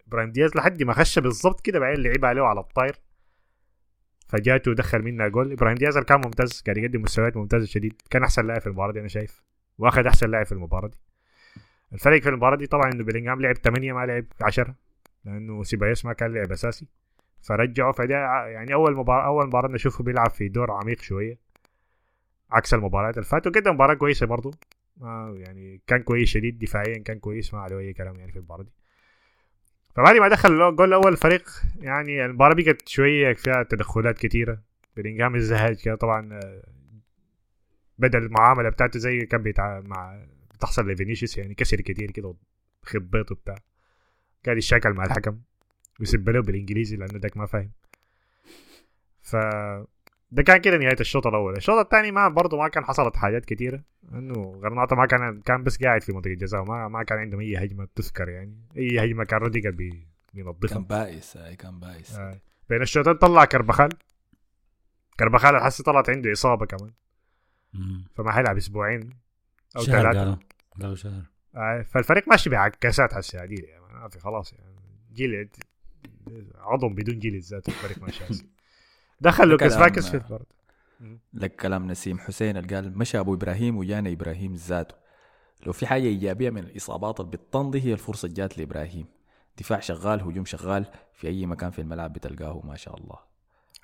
إبراهيم دياز لحد ما خش بالضبط كده بعدين لعبها عليه على الطاير. فجاته ودخل منها جول. إبراهيم دياز كان ممتاز قاعد يقدم مستويات ممتازة شديد. كان أحسن لاعب في المباراة دي أنا شايف. وأخذ أحسن لاعب في المباراة دي. الفرق في المباراة دي طبعا إنه بيلينغهام لعب 8 ما لعب 10 لأنه سيبايوس ما كان لعب أساسي. فرجعه فده يعني أول مباراة أول مباراة نشوفه بيلعب في دور عميق شوية. عكس المباريات اللي فاتوا قدم مباراة كويسة برضه يعني كان كويس شديد دفاعيا كان كويس ما عليه أي كلام يعني في المباراة دي. فبعد ما دخل الجول الأول الفريق يعني المباراة بقت شوية فيها تدخلات كثيره بلينغهام الزهج كده طبعا بدأ المعاملة بتاعته زي كان بيتع... مع بتحصل لفينيسيوس يعني كسر كتير كده خبيط وبتاع. قاعد يشاكل مع الحكم ويسب له بالإنجليزي لأنه داك ما فاهم. ف ده كان كده نهاية الشوط الأول. الشوط الثاني ما برضه ما كان حصلت حاجات كتيره إنه غرناطه ما كان كان بس قاعد في منطقة الجزاء ما ما كان عندهم أي هجمة تذكر يعني. أي هجمة كان روديجر بي بينظفها. كان بائس أي كان بائس. آه. بين الشوطين طلع كربخال كربخال الحسي طلعت عنده إصابة كمان. مم. فما حيلعب أسبوعين أو شهر ثلاثة. قالوا قالوا شهر. آه. فالفريق ماشي بعكاسات هسه عديل يعني. ما في خلاص يعني. جيل عظم بدون جيل ذاته الفريق ماشي دخل لوكاس فاكس في الفرد. لك كلام نسيم حسين اللي قال مشى أبو إبراهيم وجانا إبراهيم ذاته. لو في حاجة إيجابية من الإصابات اللي بتطندي هي الفرصة اللي جات لإبراهيم. دفاع شغال هجوم شغال في أي مكان في الملعب بتلقاه ما شاء الله.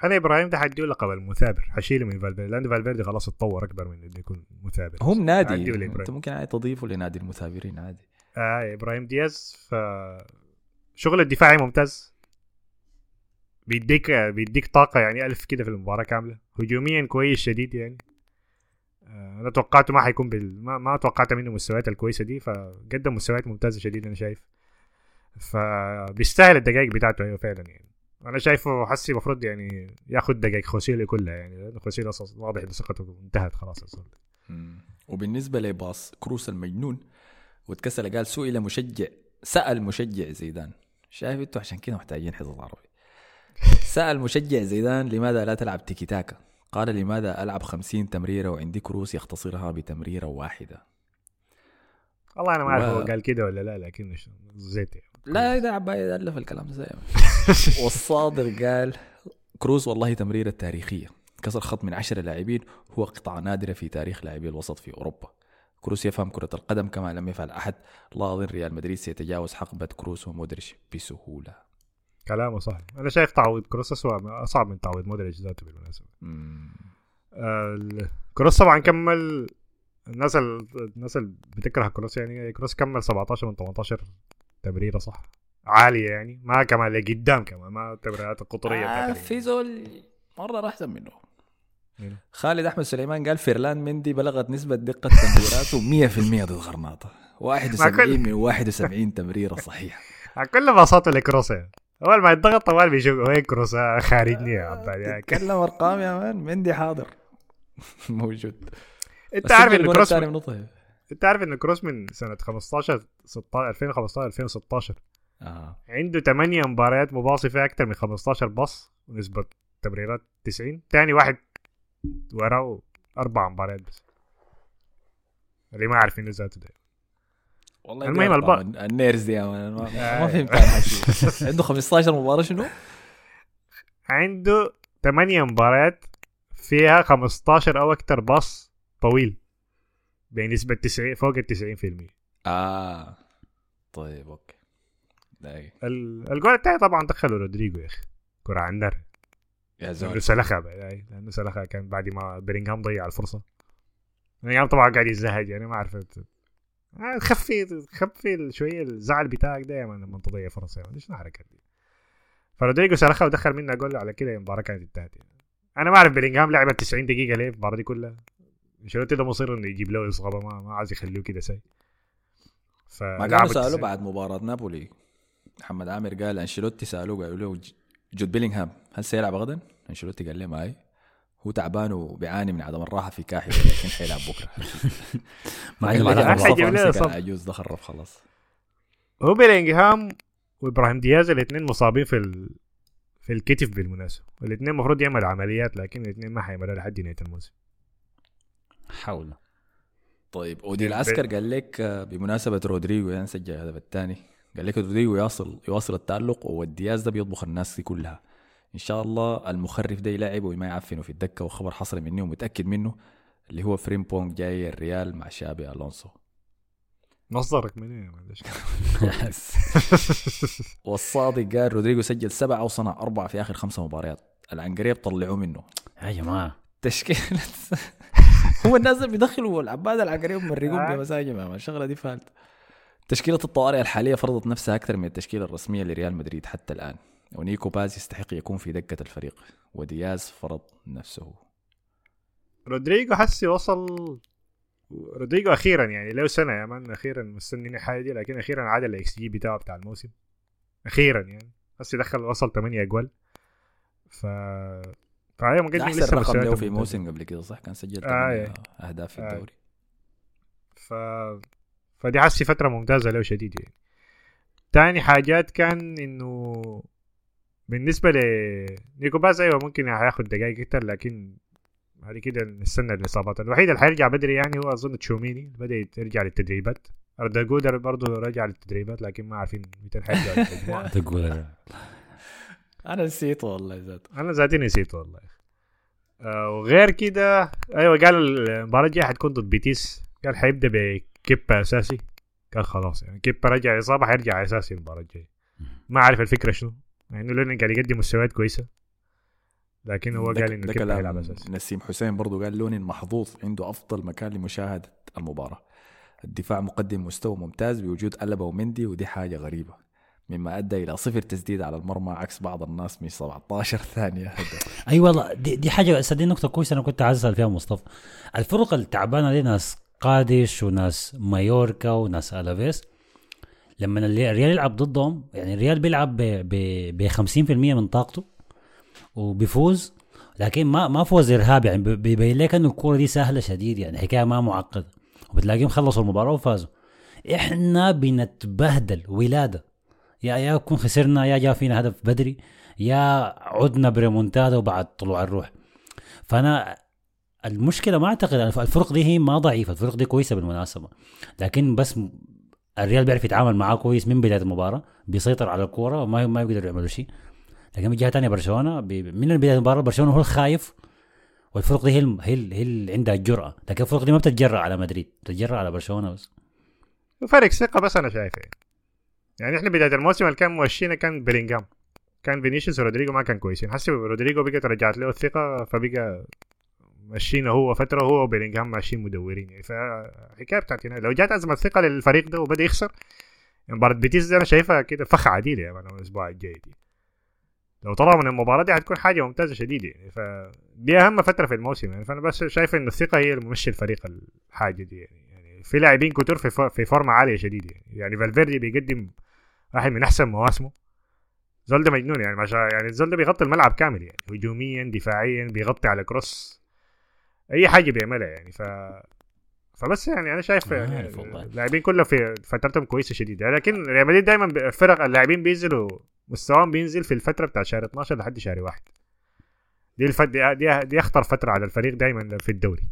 أنا إبراهيم ده حديه لقب المثابر حشيله من فالفيردي لأن فالفيردي خلاص اتطور أكبر من إنه يكون مثابر. هم نادي أنت؟ ممكن عادي تضيفه لنادي المثابرين عادي. آه إبراهيم دياز ف شغل الدفاعي ممتاز. بيديك بيديك طاقة يعني ألف كده في المباراة كاملة. هجوميا كويس شديد يعني. آه أنا توقعته ما حيكون بال... ما, ما توقعت منه المستويات الكويسة دي فقدم مستويات ممتازة شديد أنا شايف. فبيستاهل الدقائق بتاعته أيوه فعلا يعني. أنا شايفه حسي المفروض يعني ياخذ دقائق خوسيلي كلها يعني لأنه خوسيلي أصلاً واضح إن ثقته انتهت خلاص أصلا. وبالنسبة لباص كروس المجنون واتكسل قال سئل مشجع سأل مشجع زيدان. شايف إنتوا عشان كده محتاجين حصص عربي. سأل مشجع زيدان لماذا لا تلعب تيكي تاكا قال لماذا ألعب خمسين تمريرة وعندي كروس يختصرها بتمريرة واحدة؟ والله أنا ما أعرف و- هو قال كده ولا لا لكن زيت يعني. لا ده عباية ألف الكلام ده زي والصادر قال كروز والله تمريرة تاريخية. كسر خط من عشرة لاعبين هو قطعة نادرة في تاريخ لاعبي الوسط في أوروبا. كروس يفهم كرة القدم كما لم يفعل أحد. لا أظن ريال مدريد سيتجاوز حقبة كروس ومودريتش بسهولة. كلامه صح أنا شايف تعويض كروس اسوء اصعب من تعويض مودريتش ذاته بالمناسبة. كروس طبعا كمل الناس ال... الناس اللي بتكره كروس يعني كروس كمل 17 من 18 تمريرة صح؟ عالية يعني ما كمان لقدام كمان ما التمريرات القطريه آه في زول مرة أحسن منه مين؟ خالد أحمد سليمان قال فيرلان مندي بلغت نسبة دقة تمريراته 100% ضد غرناطة. 71 من 71 تمريرة صحيحة. كل باصاته لكروس يعني. أول ما يتضغط طوال بيشوف وين كروس آه، خارجني يا عباد يعني. تكلم أرقام يا man مندي حاضر. موجود. أنت عارف إن كروس من... أنت عارف إن كروس من سنة 15 16 2015 2016 آه. عنده 8 مباريات مباصي فيها أكثر من 15 باص ونسبه تمريرات 90 تاني واحد وراه أربع مباريات بس. اللي ما عارفين ذاته ده والله المهم الب- النيرز دي يا مان. ما, ما. فهمت. عنده 15 مباراة شنو؟ عنده 8 مباريات فيها 15 أو أكثر باص طويل بنسبة 90 فوق ال 90% آه. طيب okay. الجول الثاني طبعا دخله رودريجو يا أخي. كرة على النار يا زول سلخها لأنه سلخها كان بعد ما بيلينغهام ضيع الفرصة. بيلينغهام طبعا قاعد يزهج يعني ما اعرف آه، خف خف شوية الزعل بتاعك دائما لما تضيع فرصه يعني إيش الحركات دي؟ فرودريجو سلخها ودخل منها جول على كده المباراة كانت انتهت يعني. أنا ما أعرف بيلينغهام لعب 90 دقيقة ليه المباراة دي كلها؟ أنشيلوتي ده مصر إنه يجيب له إصابة ما, ما عايز يخليه كده زي ما كانوا سألوه بعد مباراة نابولي. محمد عامر قال أنشيلوتي سألوه قالوا له جود بيلينغهام هل سيلعب غدا؟ أنشيلوتي قال له ما هي. هو تعبان وبيعاني من عدم الراحة في كاحل لكن حيلعب بكرة. ما صف. العجوز ده خرب خلاص. هو بيلينغهام وإبراهيم دياز الاثنين مصابين في ال... في الكتف بالمناسبة. الاثنين المفروض يعملوا عمليات لكن الاثنين ما حيعملوا لحد نهاية الموسم. حول طيب اودي العسكر قال لك آه، بمناسبة رودريجو يعني سجل الهدف الثاني قال لك رودريجو يواصل يواصل التألق والدياز ده بيطبخ الناس دي كلها. إن شاء الله المخرف ده يلعب وما يعفنه في الدكة وخبر حصل مني ومتأكد منه اللي هو فريمبونج جاي الريال مع شابي ألونسو. مصدرك من إيه معلش والصادق قال رودريجو سجل سبعة وصنع أربعة في آخر خمسة مباريات. العنقريب طلعوه منه. يا جماعة تشكيلة. هو الناس اللي بيدخلوا العباد العنقريب مرقوهم يا man، الشغلة دي فالت تشكيلة الطوارئ الحالية فرضت نفسها أكثر من التشكيلة الرسمية لريال مدريد حتى الآن. ونيكو باز يستحق يكون في دكة الفريق ودياز فرض نفسه رودريجو حسي وصل رودريجو أخيرا يعني له سنة يا man أخيرا مستنيني حاجة دي لكن أخيرا عاد الاكس جي بتاعه بتاع الموسم أخيرا يعني حسي دخل وصل 8 أجوال ف فهي ده لسه رقم له في. موسم قبل كده صح كان سجل آه، 8 إيه. أهداف في آه. الدوري ف فدي حسي فترة ممتازة له شديد يعني تاني حاجات كان إنه بالنسبة ل نيكو باز أيوه ممكن هياخد دقائق أكتر لكن هذه كده نستنى الإصابات. الوحيد اللي حيرجع بدري يعني هو أظن تشوميني بدأ يرجع للتدريبات. اردا جودر برضه رجع للتدريبات لكن ما عارفين متى حيرجع أنا نسيت والله ذاته. أنا ذاتي نسيت والله. آه وغير كده أيوه قال المباراة الجاية حتكون ضد بيتيس. قال حيبدأ بكيبا أساسي. قال خلاص يعني كيبا رجع إصابة حيرجع أساسي المباراة الجاية. ما عارف الفكرة شنو. مع إنه لونين قاعد يقدم مستويات كويسة. لكن هو قال إنه ده كيبا كلام حيلعب أساسي. نسيم حسين برضو قال لونين محظوظ عنده أفضل مكان لمشاهدة المباراة. الدفاع مقدم مستوى ممتاز بوجود ألبا ومندي ودي حاجة غريبة. مما أدى إلى صفر تسديد على المرمى عكس بعض الناس من 17 ثانية. أي والله دي, دي حاجة صدق نقطة كويسة أنا كنت عايز اسال فيها مصطفى. الفرق التعبانة دي ناس قادش وناس مايوركا وناس ألافيس. لما الريال يلعب ضدهم يعني الريال بيلعب ب ب 50% من طاقته وبيفوز لكن ما ما فوز إرهابي يعني بي- بيبين لك إنه الكورة دي سهلة شديد يعني حكاية ما معقدة وبتلاقيهم خلصوا المباراة وفازوا. إحنا بنتبهدل ولادة. يا يا كون خسرنا يا جا فينا هدف بدري يا عدنا بريمونتادا وبعد طلوع الروح. فأنا المشكلة ما أعتقد الفرق دي هي ما ضعيفة الفرق دي كويسة بالمناسبة لكن بس الريال بيعرف يتعامل معاه كويس من بداية المباراة بيسيطر على الكورة وما ما يقدروا يعملوا شيء. لكن من جهة ثانية برشلونة من بداية المباراة برشلونة هو الخايف والفرق دي هي هي, هي اللي عندها الجرأة. لكن الفرق دي ما بتتجرأ على مدريد بتتجرأ على برشلونة بس. فرق ثقة بس أنا شايف يعني إحنا بداية الموسم اللي كان ممشينا كان بيلينغهام كان فينيسيوس ورودريجو ما كان كويسين. حسي رودريجو بقت رجعت له الثقة فبقى ماشيين هو فترة هو وبيلينغهام ماشيين مدورين. يعني فحكاية بتاعت لو جات أزمة ثقة للفريق ده وبدأ يخسر مباراة بيتيس دي أنا شايفها كده فخ شديدة يعني الأسبوع الجاي دي. لو طلعوا من المباراة دي حتكون حاجة ممتازة شديدة يعني. فدي أهم فترة في الموسم يعني. فأنا بس شايف إن الثقة هي اللي ممشي الفريق الحاجة دي يعني, يعني في لاعبين كتير في في فورمة عالية شديدة يعني, يعني فالفيردي بيقدم واحد من أحسن مواسمه. زول ده مجنون يعني. ما شاء يعني الزول ده بيغطي الملعب كامل يعني. هجوميا دفاعيا بيغطي على كروس. أي حاجة بيعملها يعني ف فبس يعني أنا شايف يعني. اللاعبين كلهم في فترتهم كويسة شديدة. لكن ريال مدريد دايما الفرق اللاعبين بينزلوا مستواهم بينزل في الفترة بتاع شهر 12 لحد شهر واحد. دي الفت دي, دي, دي أخطر فترة على الفريق دايما في الدوري.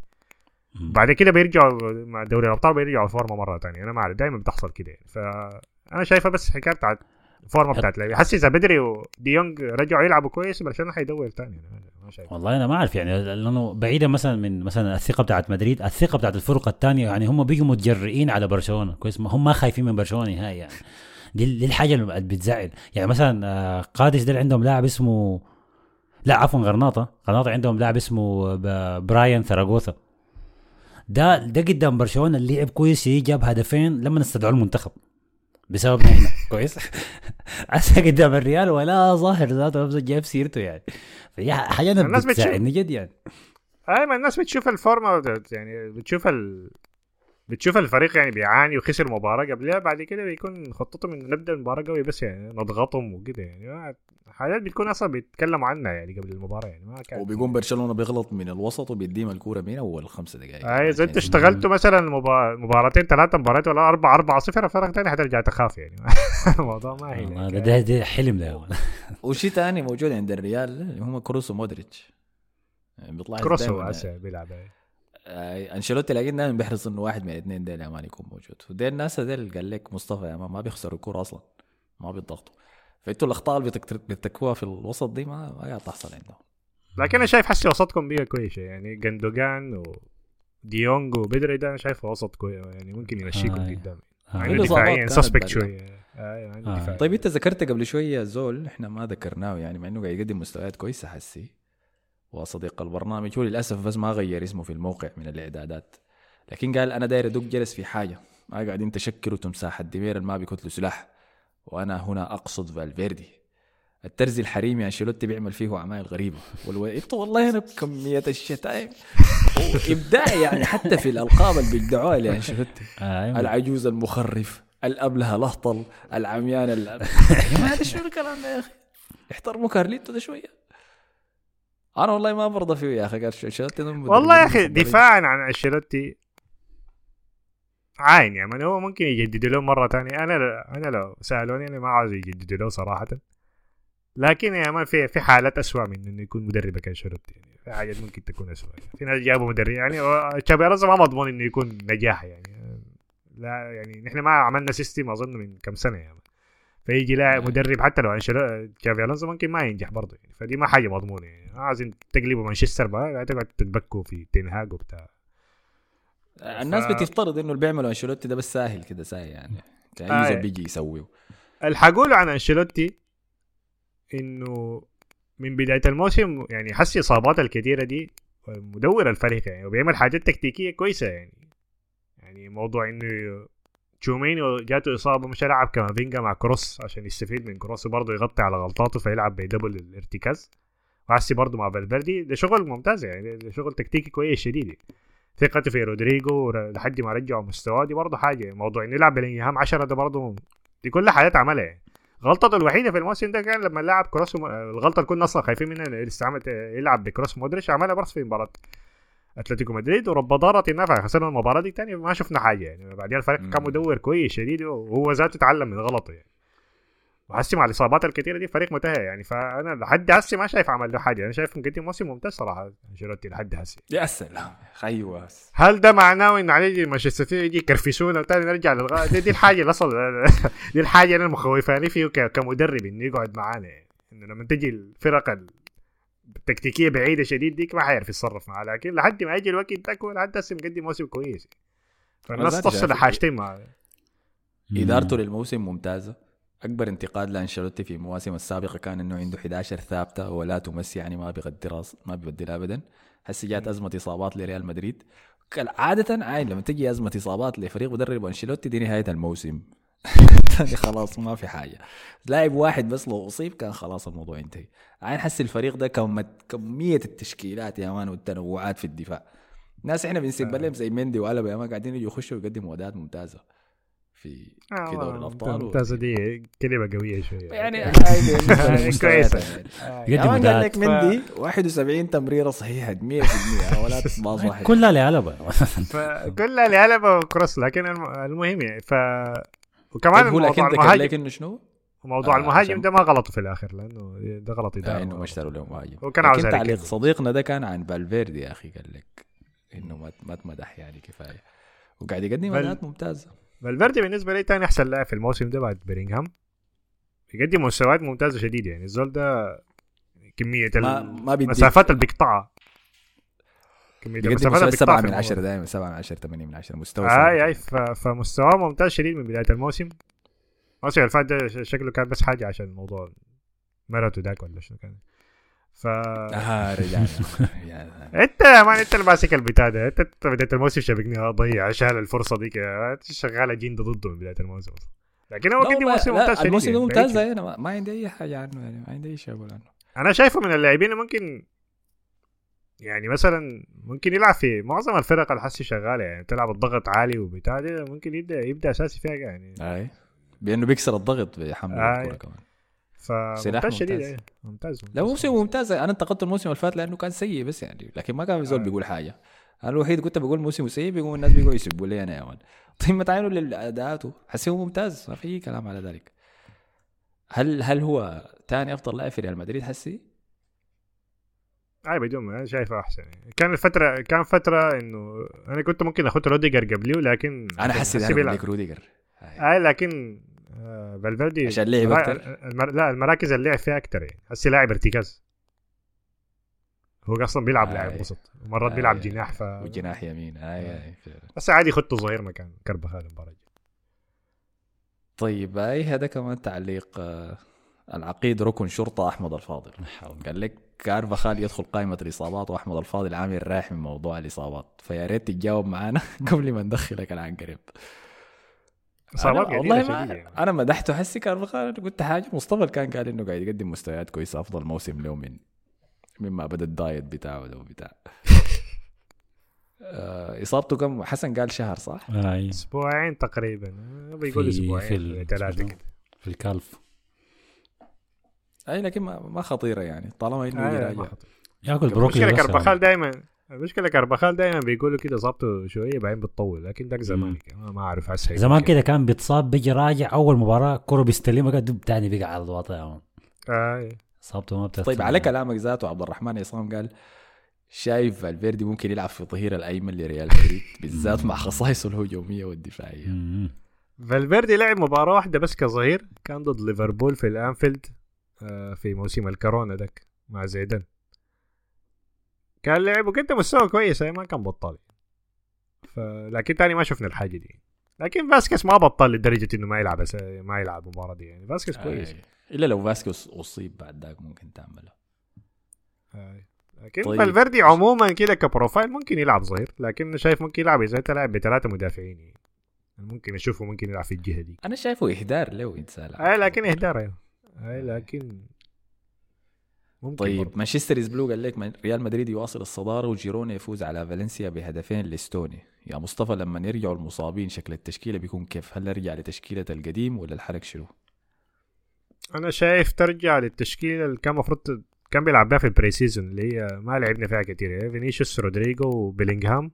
بعد كده بيرجعوا مع دوري الأبطال بيرجعوا فورمة مرة ثانية أنا ما أعرف دايما بتحصل كده يعني. فانا شايفها بس حكاية بتاعت الفورمه بتاعت اللاعبين حسي إذا بدري وديونج رجعوا يلعبوا كويس برشلونه حيدور ثاني والله أنا ما أعرف يعني لأنه بعيدا مثلا من مثلا الثقة بتاعت مدريد الثقة بتاعت الفرق الثانية يعني هم بيجوا متجرئين على برشلونة. كويس. هم ما خايفين من برشلونة نهائي يعني. دي, دي الحاجة اللي بتزعل. يعني مثلا آه، قادش ده عندهم لاعب اسمه لا عفوا غرناطة. غرناطة عندهم لاعب اسمه ب- براين ثراغوثا. ده ده قدام برشلونة اللي لعب كويس جاب هدفين لما استدعوا المنتخب. بسببنا إحنا كويس هسه قدام الريال ولا ظاهر ذاته نفسه جايب سيرته يعني فهي حاجة أنا. بتساعدني جد يعني اي ما الناس بتشوف الفورمة يعني بتشوف ال... بتشوف الفريق يعني بيعاني وخسر مباراة قبلها بعد كده بيكون خطتهم انه نبدأ المباراة قوي بس يعني نضغطهم وكده يعني. ما- حاجات بتكون أصلا بيتكلموا عنها يعني قبل المباراة يعني ما كان وبيقوم برشلونة بيغلط من الوسط وبيديم الكورة من أول خمسة دقائق أي إذا أنت اشتغلتوا مثلا مبا- مباراتين ثلاثة مباريات ولا أربعة أربعة صفر فرق ثاني حترجع تخاف يعني. الموضوع ما هي ده, ده, حلم ده وشيء ثاني موجود عند الريال اللي هم كروس ومودريتش يعني بيطلع كروس هو بيلعب. أنشيلوتي لكن دائما بيحرص إنه واحد من الاثنين ديل man يكون موجود ودي الناس ديل قال لك مصطفى يا ما بيخسروا الكوره أصلا ما بيضغطوا فإنتوا الأخطاء اللي بتتكوها في الوسط دي ما ما تحصل عندهم لكن أنا شايف حسي وسطكم بيها كويسة يعني جندوجان وديونج وبيدري ده أنا شايفه وسط كويس يعني ممكن يمشيكم آه. قدام آه. الإصابات دفاعيا suspect. شوية آه آه. طيب أنت ذكرت قبل شوية زول إحنا ما ذكرناه يعني مع إنه قاعد يقدم مستويات كويسة حسي وصديق البرنامج هو للأسف بس ما غير اسمه في الموقع من الإعدادات. لكن قال أنا داير أدق جرس في حاجة ما قاعدين تشكروا تمساح الدمير ما بيكتلوا سلاح. وأنا هنا أقصد فالفيردي. الترزي الحريمي أنشيلوتي بيعمل فيه أعمال غريبة. والو... والله أنا بكمية الشتايم. وابداع يعني حتى في الألقاب اللي بيدعوها لأنشيلوتي. آه العجوز المخرف الأبلة الاهطل العميان ال... ده شنو الكلام ده يا أخي؟ احترموا كارليتو ده شوية. أنا والله ما برضى فيه يا أخي انشيلوتي والله يا أخي. دفاعا عن انشيلوتي عاين يعني هو ممكن يجددوا له مرة ثانية. أنا أنا لو سألوني أنا ما عاوز يجددوا له صراحة. لكن يا man في في حالات اسوء من إنه يكون مدربك انشيلوتي يعني في حاجات ممكن تكون اسوء في ناس جابوا مدرب. يعني تشابي ألونسو ما مضمون إنه يكون نجاح يعني. لا يعني نحن ما عملنا system أظن من كم سنة يعني فيجي لاعب مدرب حتى لو تشابي ألونسو ممكن ما ينجح برضه يعني. فدي ما حاجة مضمونة يعني. عايزين تقلبوا مانشستر بقى تقعد تتباكوا في تنهاج وبتاع. الناس ف- بتفترض إنه اللي بيعملوا أنشيلوتي ده بس ساهل كده ساهل يعني. آه. بيجي يسويه. اللي حقوله عن أنشيلوتي إنه من بداية الموسم يعني حس إصابات الكثيره دي مدور الفريق يعني وبيعمل حاجات تكتيكية كويسة يعني. يعني موضوع إنه تشوميني جاته إصابة مش هيلعب كامافينجا مع كروس عشان يستفيد من كروس وبرضه يغطي على غلطاته فيلعب ب double الارتكاز وحسي برضه مع فالفيردي ده شغل ممتاز يعني ده شغل تكتيكي كويس شديد يعني. ثقته في رودريجو لحد ما رجعوا مستواه دي برضه حاجة موضوع إنه يلعب بلينغهام 10 ده برضه دي كل حاجات عملها يعني. غلطته الوحيدة في الموسم ده كان لما لعب كروس. الغلطة اللي كنا أصلا خايفين منها استعمل يلعب بكروس مودريتش عملها بس في مباراة أتلتيكو مدريد ورب ضارة النفع خسرنا المباراة دي تاني ما شفنا حاجة يعني. بعدين الفريق. كان مدور كويس شديد وهو ذاته تعلم من غلطه يعني. وحسي مع الإصابات الكثيره دي فريق منتهي يعني. فأنا لحد هسي ما شايف عمل له حاجة. أنا شايف مقدم موسم ممتاز صراحة. أنشيلوتي لحد هسي. يا سلام أيوه. هل ده معناه انه عليه مانشستر سيتي يجي يكرفسونا وتاني نرجع للغاية؟ دي, دي الحاجة اللي أصلا دي الحاجة اللي مخوفاني فيه كمدرب إنه يقعد معانا يعني. إنه لما تجي الفرق التكتيكيه بعيدة شديد ديك ما حيعرف يتصرف معاه لكن لحد ما يجي الوقت ده هو لحد هسه مقدم موسم كويس. فالناس تفصل حاجتين مع ادارته للموسم ممتازة أكبر انتقاد لأنشيلوتي في المواسم السابقة كان إنه عنده 11 ثابتة ولا تمس يعني ما بيغدي راس ما بيبدل ابدا. هسه جات أزمة إصابات لريال مدريد. عادة عين لما تجي أزمة إصابات لفريق مدرب أنشيلوتي دي نهاية الموسم. خلاص ما في حاجة. لاعب واحد بس لو أصيب كان خلاص الموضوع انتهي عين حس الفريق ده كمية التشكيلات يا مان والتنوعات في الدفاع. ناس إحنا بنسيب لهم زي مندي وقلب يا مان قاعدين يجوا يخشوا ويقدموا أداءات ممتازة في في دوري الأبطال ممتازة. دي كلمة قوية شوية. يعني للمستويات كويسة. يعني. يقدم يا مان قال. لك مندي 71 تمريرة صحيحة 100% ولا باص واحد كلها لعلبة. فكلها لعلبة وكروس لكن الم- المهم يعني ف وكمان طيب هو لكن موضوع ذكر المهاجم لك انه شنو؟ موضوع آه، المهاجم ده ما غلطوا في الآخر لأنه ده غلط آه إدارة إنه ما اشتروا له مهاجم هو كان عاوز لكن تعليق. صديقنا ده كان عن فالفيردي يا أخي قال لك إنه ما ما تمدح يعني كفاية. وقاعد يقدم أداءات ممتازة. فالفيردي بالنسبة لي تاني أحسن لاعب في الموسم ده بعد بيلينغهام. يقدم مستويات ممتازة شديدة يعني الزول ده كمية ما ما المسافات اللي بيقطعها كميه المسافات 7 بيقطعها من 10 دائما 7 من 10 8 من 10 مستوى اي أي. ف- فمستواه ممتاز شديد من بداية الموسم. الموسم اللي فات ده شكله كان بس حاجة عشان الموضوع مرته ذاك ولا شنو كان. ف آه رجعنا. انت يا مان انت اللي ماسك البتاع ده. انت أنت بداية الموسم شبكني ضيع شال الفرصة دي كده شغال اجنده ضده من بداية الموسم. لكن هو والله- موسم ممتاز شديد الموسم ده يعني. ممتاز أنا ما- عندي أي حاجة عنه يعني ما عندي أي شيء أقول عنه. أنا شايفه من اللاعبين اللي ممكن يعني مثلا ممكن يلعب في معظم الفرق اللي حسي شغالة يعني تلعب الضغط عالي وبتاع ده ممكن يبدا يبدأ أساسي فيها يعني أي بأنه بيكسر الضغط بحمل آه. الكرة كمان فممتاز سلاح شديد ممتاز. يعني. ممتاز لا ممتاز. موسم ممتاز أنا انتقدت الموسم اللي فات لأنه كان سيء بس يعني لكن ما كان في زول آه. بيقول حاجة أنا الوحيد كنت بقول موسم سيء بيقوم الناس بيقولوا يسبوا لي أنا يا مان طيب ما تعينوا لاداءاته حسي هو ممتاز ما في كلام على ذلك هل هل هو ثاني أفضل لاعب في ريال مدريد حسي؟ اي بدون ما- أنا شايفه أحسن يعني. كان الفترة كان فترة إنه أنا كنت ممكن أخد روديجر قبليه لكن أنا حسي حسي أنا بيلعب. لك روديجر. اي لكن آه، فالفيردي عشان لعب؟ المر... لا المراكز اللي لعب فيها أكثر يعني هسه لاعب ارتكاز هو أصلا بيلعب آي. لاعب وسط ومرات آي. بيلعب جناح ف وجناح يمين هاي هاي بس عادي يخطوا ظهير مكان كربخال المباراة الجاية. طيب هاي هذا كمان تعليق آه، العقيد ركن شرطة أحمد الفاضل قال لك كارفخال يدخل قائمة الإصابات وأحمد الفاضل عامل رايح من موضوع الإصابات. فيا ريت تتجاوب معانا قبل ما ندخلك العنقريب إصابات والله ما يعني. أنا مدحته حسي كارفخال قلت حاجة مصطفى كان قال إنه قاعد يقدم مستويات كويسة أفضل موسم له من مما بدأ الدايت بتاعه ده وبتاع. آه، إصابته كم؟ حسن قال شهر صح؟ إي. أسبوعين تقريبا. آه، بيقول أسبوعين في في كده. في الكالف. أي لكن ما, ما خطيرة يعني. طالما إنه آه، ما راجع خطر. ياكل بروكلي المشكلة بس كربخال دائما المشكلة كربخال دائما بيقولوا كده اصابته شوية بعدين بتطول لكن ده زمان ما أعرف هسه زمان كده كان بيتصاب بيجي راجع أول مباراة كره بيستلمها دب تاني بقى على الوطا يا مان. آه. اصابته ما بترتب طيب على كلامك ذاته عبد الرحمن عصام قال شايف فالفيردي ممكن يلعب في الظهير الأيمن لريال مدريد بالذات مع خصائصه الهجومية والدفاعية. فالفيردي لعب مباراة واحدة بس كظهير كان ضد ليفربول في الأنفيلد. آه، في موسم الكورونا داك مع زيدان كان لعب وقدم مستوى كويس ما كان بطال ف... لكن تاني ما شفنا الحاجة دي لكن فاسكيز ما بطال لدرجة إنه ما يلعب. ما يلعب المباراة دي يعني فاسكيز كويس آه. إلا لو فاسكيز أصيب بعد ذاك ممكن تعمله آه. لكن طيب. فالفيردي عموما كده ك profile ممكن يلعب ظهير لكن شايف ممكن يلعب إذا أنت لاعب بثلاثة مدافعين يعني. ممكن أشوفه ممكن يلعب في الجهة دي أنا شايفه إهدار له انسان اي لكن إهدار أيوه اي لكن ممكن طيب. Manchester is blue قال لك ريال مدريد يواصل الصدارة وجيرونا يفوز على فالنسيا بهدفين لاستوني يا مصطفى لما يرجعوا المصابين شكل التشكيلة بيكون كيف؟ هل نرجع لتشكيلة القديم ولا الحرق شنو؟ أنا شايف ترجع للتشكيلة اللي كان المفروض كان بيلعب بها في ال pre-season اللي هي ما لعبنا فيها كتير. يعني فينيسيوس رودريجو وبيلينغهام.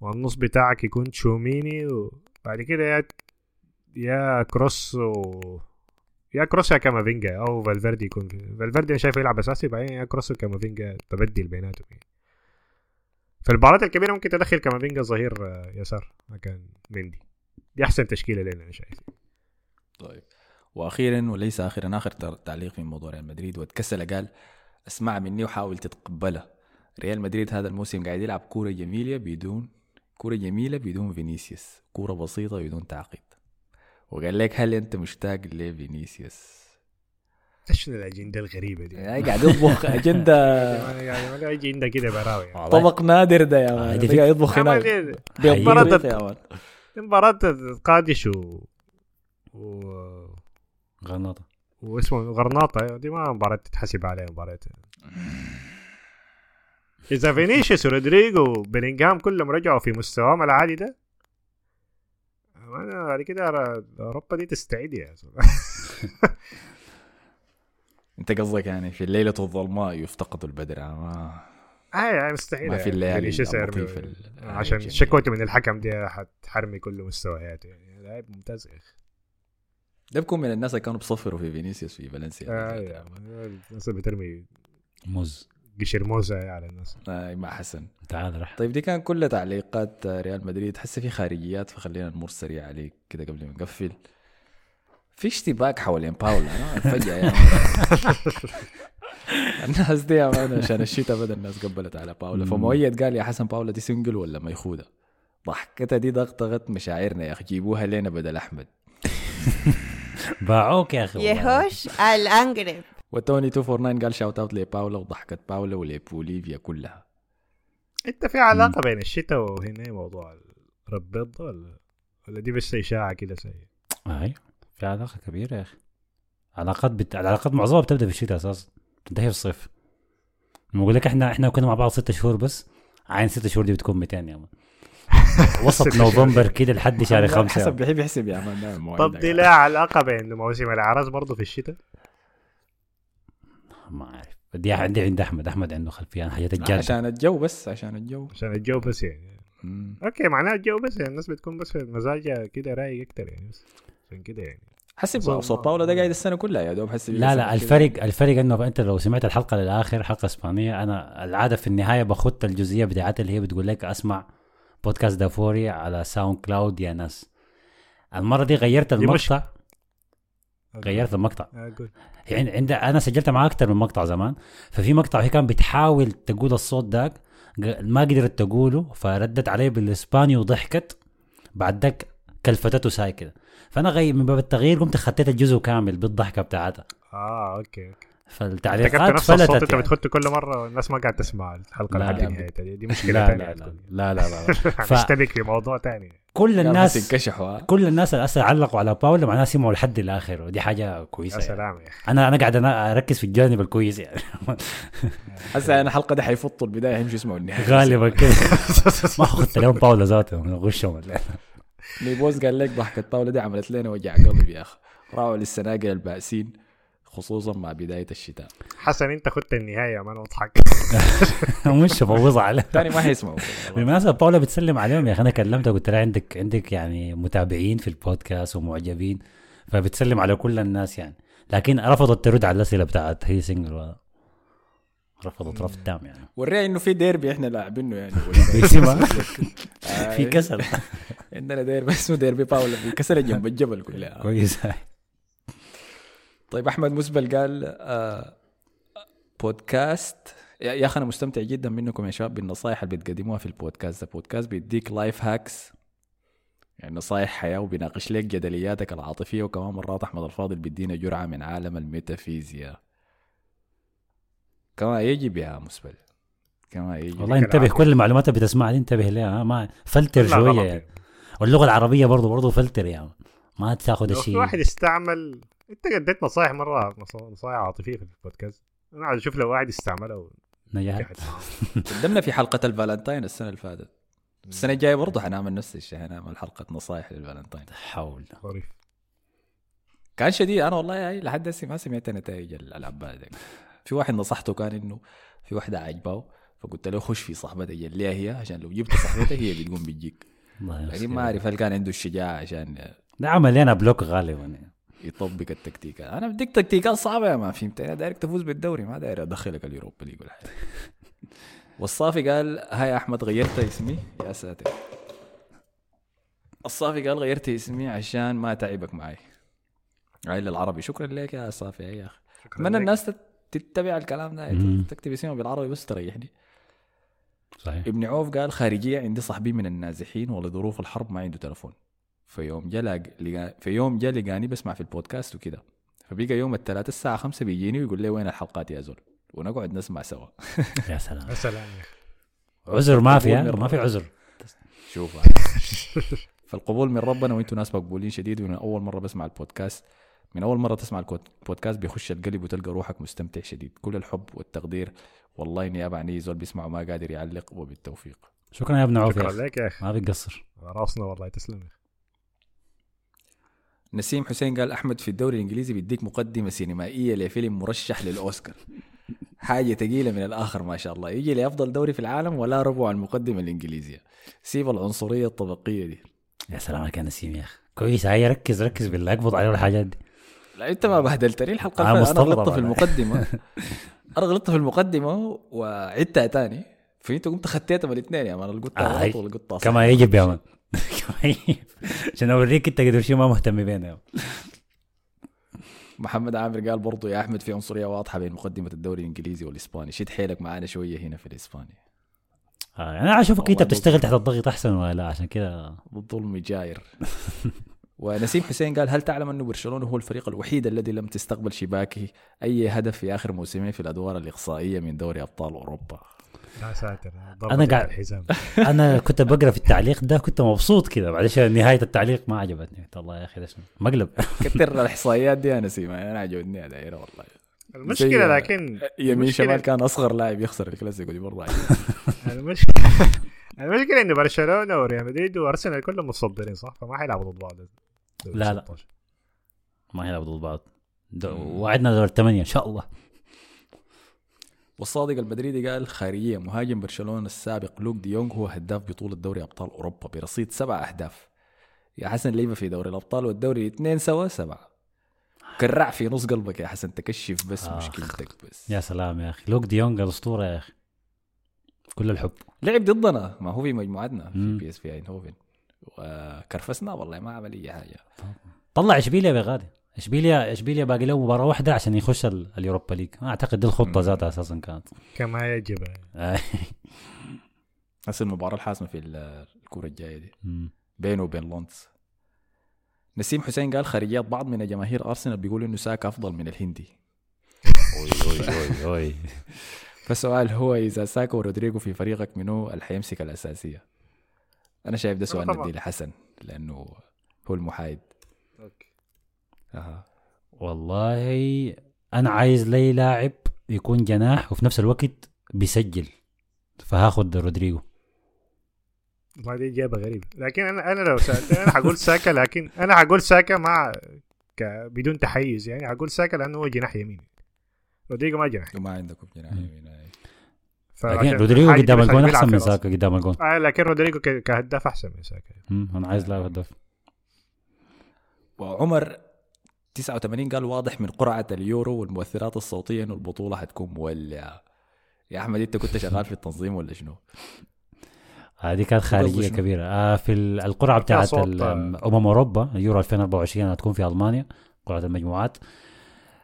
والنص بتاعك يكون تشوميني وبعد كده يا يا كروس و يا كروس يا كامافينجا. أو فالفيردي يكون في فالفيردي أنا شايفه يلعب أساسي بعدين يا كروس وكامافينجا تبدل بيناتهم يعني. في المباريات الكبيرة ممكن تدخل كامافينجا ظهير آه، يسار مكان مندي. دي أحسن تشكيلة لنا أنا شايف طيب. وأخيرا وليس أخيرا آخر تعليق في موضوع ريال مدريد واتكسل قال اسمع مني وحاول تتقبلها ريال مدريد هذا الموسم قاعد يلعب كورة جميلة بدون كورة جميلة بدون فينيسيوس. كورة بسيطة بدون تعقيد. وقال لك هل أنت مشتاق لفينيسيوس؟ إيش الأجندة الغريبة دي؟ يعني قاعد يطبخ أجندة. يعني ما يجي عندك كده براوي يعني. طبق نادر ده يا man. قاعد يطبخ هناك. man دي مباراة قادش و... و... غناطه واسمه غرناطة. دي ما مباراة تتحسب عليها مباراة. إذا فينيسيوس ورودريجو وبيلينغهام كلهم رجعوا في مستواهم العادي ده أنا بعد كده أرى أوروبا دي تستعيد يا. انت قصدك يعني في الليلة الظلماء يفتقد البدر آه، ما آه مستحيل ما في يعني. الليالي فينيسيوس يرمي- اللطيفة ال- عشان. شكوته من الحكم دي حتحرمي كل مستوياته يعني. لاعب ممتاز يا أخي. ده بكون من الناس اللي كانوا بصفروا في فينيسيوس في فالنسيا آه يعني الناس اللي بترمي موز. قشر موزة على الناس. آه مع حسن. تعال رح طيب دي كان كل تعليقات ريال مدريد. حسه في خارجيات فخلينا نمر سريع عليك كده قبل ما نقفل. في اشتباك حوالين باولا أنا فجأة يا man. الناس دي man عشان الشتاء بدا الناس قبلت على باولا. فمؤيد قال يا حسن باولا دي single ولا مأخوذة ضحكتها دي ضغطت مشاعرنا يا أخي. جيبوها لنا بدل أحمد. باعوك يا أخي. يهوش الأنقرب وتوني 249 قال shout out لباولا وضحكت باولا ولبوليفيا كلها. انت في علاقة بين الشتاء وهنا موضوع الربيض ده ولا ولا دي بس إشاعة كده سي اي في علاقة كبيرة يا أخي. علاقات بت... العلاقات معظمها بتبدأ في الشتاء أساسا تنتهي في الصيف. أقول لك إحنا إحنا كنا مع بعض ست شهور بس عين ست شهور دي بتكون 200 يا man وسط. نوفمبر كده لحد شهر خمسة حسب. بيحب يحسب يا man طب دي. لها علاقة بين موسم الاعراس برضه في الشتاء؟ ما أعرف. دي عندي عند أحمد. أحمد عنده خلفية عن حاجات الجاده عشان الجو بس عشان الجو. عشان الجو بس يعني. مم. okay معناها الجو بس يعني. الناس بتكون بس مزاجها كده رايق أكتر يعني بس. عشان كده يعني. حسب صوت باولا ده قاعد السنة كلها يا دوب حسب لا لا الفرق الفرق إنه أنت لو سمعت الحلقة للآخر حلقة إسبانية أنا العادة في النهاية بخط الجزئية بتاعتها اللي هي بتقول لك أسمع بودكاست دافوري على SoundCloud يا ناس. المرة دي غيرت المقطع غيرت المقطع. أقول يعني عند أنا سجلت معاه أكثر من مقطع زمان. ففي مقطع هي كان بتحاول تقول الصوت داك ما قدرت تقوله فردت عليه بالإسباني وضحكت. بعد ذاك كلفتته ساي كده فأنا غي من باب التغيير قمت خطيت الجزء كامل بالضحكة بتاعتها. آه okay okay. فالتعليقات نفس الصوت فلتت انت يعني. بتخته كل مرة والناس ما قاعد تسمع الحلقة لحد. نهايتها دي, مشكلة لا ثانية لا لا لا لا لا. هنشتبك في موضوع ثاني كل الناس انكشحوا؟ كل الناس اللي هسه علقوا على باولا معناها سمعوا لحد الآخر ودي حاجة كويسة يا يعني. سلام يا أخي. أنا أنا قاعد أنا أركز في الجانب الكويس يعني. هسه أنا الحلقة دي حيفطوا البداية يمشوا يسمعوا النهاية؟ غالبا كده. ما اخذت لهم باولا ذاته غشهم ميبوز قال لك ضحكة طاولة دي عملت لنا وجع قلب يا أخي. راعوا للسناقل البائسين. خصوصا مع بداية الشتاء. حسن انت خدت النهاية ما اضحك مش بفوز على تاني ما حيسمعوا بالمناسبة باولا بتسلم عليهم يا أخي. أنا كلمتها قلت لها عندك عندك يعني متابعين في البودكاست ومعجبين فبتسلم على كل الناس يعني. لكن رفضت ترد على الأسئلة بتاعت هي سنجل رفضت رفض تام يعني. وريها إنه في ديربي إحنا لاعبينه يعني. في كسل. عندنا ديربي اسمه ديربي باولا. في كسر جنب الجبل كلها. كويس. طيب أحمد مسبل قال آه بودكاست. يا أخي أنا مستمتع جدا منكم يا شباب بالنصائح اللي بتقدموها في البودكاست البودكاست بيديك life hacks يعني نصائح حياة وبيناقش لك جدلياتك العاطفية وكمان مرات أحمد الفاضل بيدينا جرعة من عالم الميتافيزياء. كما يجب يا مسبل كما يجب. والله انتبه كل المعلومات اللي بتسمعها دي انتبه لها ما فلتر شوية يعني. واللغة العربية برضه برضه فلتر يعني. ما تاخذ في الشيء واحد يستعمل انت قديت نصائح مرة نص- نصائح عاطفية في البودكاست. أنا عايز أشوف لو واحد استعملها نجحت. قدمنا في حلقة الفالنتاين السنة اللي فاتت. السنة الجاية برضه حنعمل نفس الشيء حنعمل حلقة نصائح للفالنتاين حول. ظريف. كان شديد. أنا والله يعني لحد هسه ما سمعت نتائج الألعاب دي في واحد نصحته كان إنه في واحدة عجباه فقلت له خش في صاحبتها خليها هي عشان لو جبت صاحبتها هي بتقوم بتجيك. يستر. ما أعرف هل كان عنده الشجاعة عشان ده عمل لنا block غالبا يعني. يطبق التكتيكات. أنا بديك تكتيكات صعبة يا ما فهمت أنا دايرك تفوز بالدوري ما داير أدخلك ال Europa League ولا حاجة. والصافي قال hi أحمد غيرت اسمي؟ يا ساتر. الصافي قال غيرت اسمي عشان ما تعبك معي. هاي للعربي. شكرا لك يا صافي يا أخي. لك. الناس تت- تتبع الكلام ده. تكتب اسمه بالعربي بس تريحني. صحيح. ابن عوف قال خارجية عندي صاحبي من النازحين ولظروف الحرب ما عنده تلفون. في يوم جا لاق- لقا في يوم جا لقاني بسمع في البودكاست وكده. فبقى يوم الثلاثاء الساعة خمسة بيجيني ويقول لي وين الحلقات يا زول؟ ونقعد نسمع سوا. يا سلام. يا سلام يا أخي. عذر ما في من ما في عذر. شوف فالقبول من ربنا وأنتم ناس مقبولين شديد ومن أول مرة بسمع البودكاست. من أول مرة تسمع البودكاست بيخش القلب وتلقى روحك مستمتع شديد. كل الحب والتقدير. والله نيابة عن اي زول بيسمع وما قادر يعلق وبالتوفيق. شكرا يا ابن عوف يا شكرا. لك يا أخي. ما بيقصر. راسنا والله تسلم. نسيم حسين قال أحمد في الدوري الإنجليزي بيديك مقدمة سينمائية لفيلم مرشح للأوسكار. حاجة ثقيله من الآخر ما شاء الله. يجي لأفضل دوري في العالم ولا ربع المقدمة الإنجليزية. سيب العنصرية الطبقية دي. يا سلام عليك يا نسيم يا أخي. كويس. هاي ركز ركز بالله. اقبض عليه الحاجات دي. لا أنت ما بهدلتني الحلقة أنا, أنا غلطت في. المقدمة. أنا غلطت في المقدمة وعدتها تاني. فأنت قمت خطيتها من الاثنين يا man. القطة آه، غلط والقطة كما يجب يا man. عشان اوريك انت قدر شو ما مهتم بينا. محمد عامر قال برضو يا احمد في عنصرية واضحة بين مقدمة الدوري الإنجليزي والإسباني. شد حيلك معانا شوية هنا في الإسباني. آه، أنا أشوفك أنت بتشتغل تحت الضغط أحسن ولا؟ لا عشان كده. بالظلم جاير. ونسيم حسين قال هل تعلم انه برشلونة هو الفريق الوحيد الذي لم تستقبل شباكه أي هدف في آخر موسمين في الأدوار الإقصائية من دوري أبطال أوروبا؟ يا ساتر. أنا قاعد- الحزام. أنا كنت بقرأ في التعليق ده كنت مبسوط كده بعدين نهاية التعليق ما عجبتني. قلت الله يا أخي ده شنو مقلب؟ كتر الإحصائيات دي يا نسيم أنا عجبتني دايره والله المشكلة لكن يمين شمال كان أصغر لاعب يخسر الكلاسيكو دي مرة المشكلة المشكلة إنه برشلونة وريال مدريد وأرسنال كلهم متصدرين صح؟ فما حيلعبوا ضد بعض. لا، لا. ما يلعبوا ضد بعض. وعدنا دور الثمانية إن شاء الله. والصادق المدريدي قال خارجية مهاجم برشلونة السابق لوك دي يونغ هو هداف بطولة دوري أبطال أوروبا برصيد سبع أهداف. يا حسن ليفا في دوري الأبطال والدوري اثنين سوا سبعة. كرع في نص قلبك يا حسن تكشف بس آخ. مشكلتك بس. يا سلام يا أخي. لوك ديونج الأسطورة يا أخي. كل الحب. لعب ضدنا. ما هو في مجموعتنا في. بي إس في أينهوفن. وكرفسنا والله ما عمل أي حاجة. طلع إشبيليا بغادي. إشبيليا إشبيليا باقي له مباراة واحدة عشان يخش ال- ال Europa League أعتقد دي الخطه. ذاتها أساسا كانت كما يجب. هسه المباراة الحاسمة في ال- الكورة الجاية دي. بينه وبين لونز نسيم حسين قال خارجيات بعض من جماهير أرسنال بيقولوا إنه ساكا أفضل من الهندي أوي أوي أوي أوي فالسؤال هو إذا ساكا ورودريجو في فريقك منو اللي حيمسك الأساسية أنا شايف ده سؤال. ندي لحسن لأنه هو المحايد أها. والله أنا عايز لي لاعب يكون جناح وفي نفس الوقت بيسجل فهاخد رودريجو. ما دي إجابة غريبة. لكن أنا أنا لو سالت أنا حقول ساكا لكن أنا حقول ساكا مع ك... بدون تحيز. يعني حقول ساكا لأنه هو جناح يمين. رودريجو ما جناح وما عندكم جناح يمين. لكن رودريجو قدام الجون أحسن من. ساكا قدام الجون. آه لكن رودريجو. كهداف أحسن من ساكا. أنا عايز لاعب هداف. وعمر 89 قال واضح من قرعة اليورو والمؤثرات الصوتية إنه البطولة حتكون مولعة يا أحمد أنت كنت شغال في التنظيم ولا شنو؟ هذه كانت خارجية؟ كبيرة آه في ال- القرعة بتاعت آه. أمم أوروبا يورو 2024 هتكون في ألمانيا قرعة المجموعات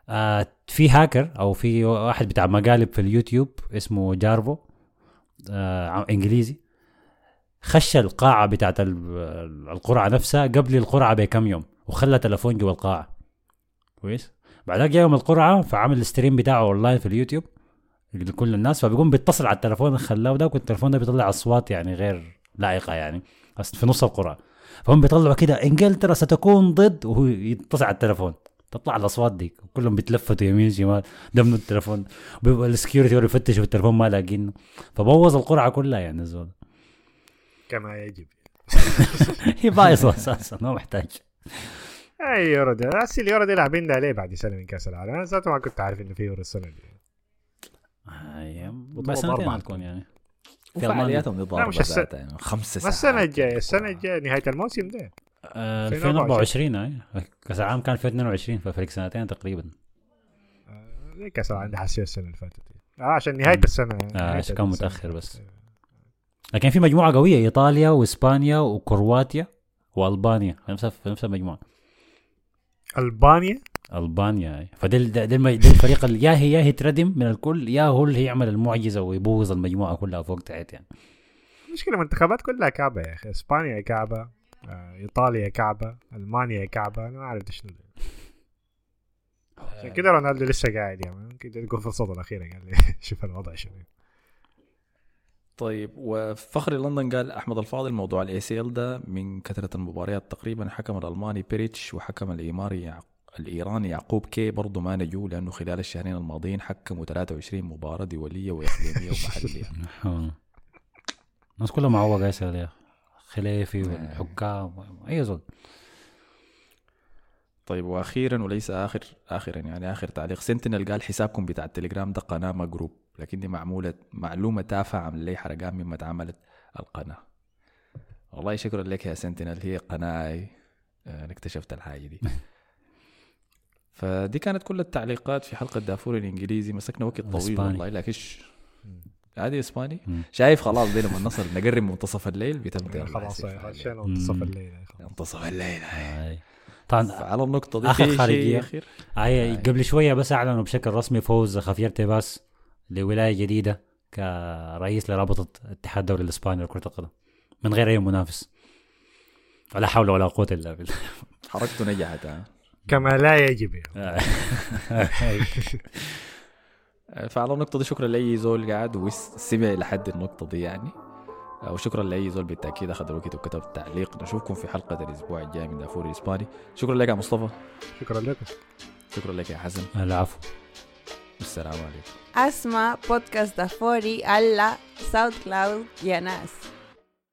آه في هاكر أو في واحد بتاع مقالب في اليوتيوب اسمه جارفو آه إنجليزي خش القاعة بتاعت ال- القرعة نفسها قبل القرعة بكم يوم وخلى تلفون جوا القاعة كويس. بعدها جاء يوم القرعة فعمل ال stream بتاعه اونلاين في اليوتيوب لكل الناس فبيقوم بيتصل على التلفون اللي خلاه ده والتلفون ده بيطلع أصوات يعني غير لائقة يعني في نص القرعة. فهم بيطلعوا كده انجلترا ستكون ضد وهو يتصل على التلفون تطلع الأصوات دي كلهم بيتلفتوا يمين شمال ده من التلفون بيبقى ال security هو يفتشوا في التلفون ما لاقينه. فبوظ القرعة كلها يعني الزول كما يجب هي بايظة أساسا ما محتاج. اي يورو ده بس اليورو دي لاعبين ده عليه بعد سنه من كاس العالم أنا ذاته ما كنت عارف انه في يورو السنة دي آه، بس سنتين. هتكون يعني في ضاربه مش الس- ذاتها يعني خمس ما ساعات السنة الجايه السنة الجايه نهايه الموسم ده آه، 2024 2024 اي كاس العالم كان في 22 ففرق سنتين تقريبا آه، زي كاس العالم ده حسيت السنة اللي فاتت. آه عشان نهايه السنة نهاية عشان كان السنة. متأخر بس. لكن في مجموعه قويه ايطاليا واسبانيا وكرواتيا والبانيا في نفس في نفس المجموعه ألبانيا. ألبانيا. فده ده, ده, ده الفريق اللي يا هي يا هي تردم من الكل يا هو اللي يعمل المعجزة ويبوظ المجموعة كلها فوق تحت يعني. المشكلة المنتخبات كلها كعبة يا أخي. إسبانيا كعبة آه، إيطاليا كعبة ألمانيا كعبة أنا ما عارف ده شنو. عشان كده رونالدو لسه قاعد يعني. ممكن يكون في الصوت الاخيره قال لي شوف الوضع شنو. طيب وفخري لندن قال أحمد الفاضل موضوع ال ACL ده من كثرة المباريات تقريبا حكم الألماني بيريتش وحكم الإيماري يع- الإيراني يعقوب كي برضه ما نجوا لأنه خلال الشهرين الماضيين حكموا 23 مباراة دولية وإقليمية ومحلية. آه. الناس كلها معوقة يا أخي. خليفي والحكام أي زول. طيب وأخيرا وليس آخر اخرا يعني آخر تعليق. سنتينل قال حسابكم بتاع التليجرام ده قناة ما group لكن دي معموله معلومة تافهة عمل لي حرقان مما اتعملت القناة والله شكرا لك يا سنتينل هي قناه أي. آه، أنا اكتشفت الحاجة دي فدي كانت كل التعليقات في حلقة دافور الإنجليزي مسكنا وقت طويل. والله لكن ش- هذه إسباني مم. شايف خلاص دي لما نصل نقرب منتصف الليل بتبدا خلاص. منتصف الليل. منتصف الليل. طبعا على النقطة دي. أخير آي. قبل شوية بس أعلنوا بشكل رسمي فوز خافير تيباس لولاية جديدة كرئيس لرابطة اتحاد الدوري الإسباني لكرة القدم. من غير أي منافس. ولا حول ولا قوة إلا بالله. حركته نجحت ها. كما لا يجب يعني. فعلى النقطة دي شكرا لأي زول قاعد وسمع لحد النقطة دي يعني. وشكرا لأي زول بالتأكيد أخذ الوقت وكتب تعليق. نشوفكم في حلقة الأسبوع الجاي من دافور الإسباني. شكرا لك يا مصطفى. شكرا لكم. شكرا لك يا حسن. العفو. والسلام عليكم اسمع بودكاست دافوري على SoundCloud يا ناس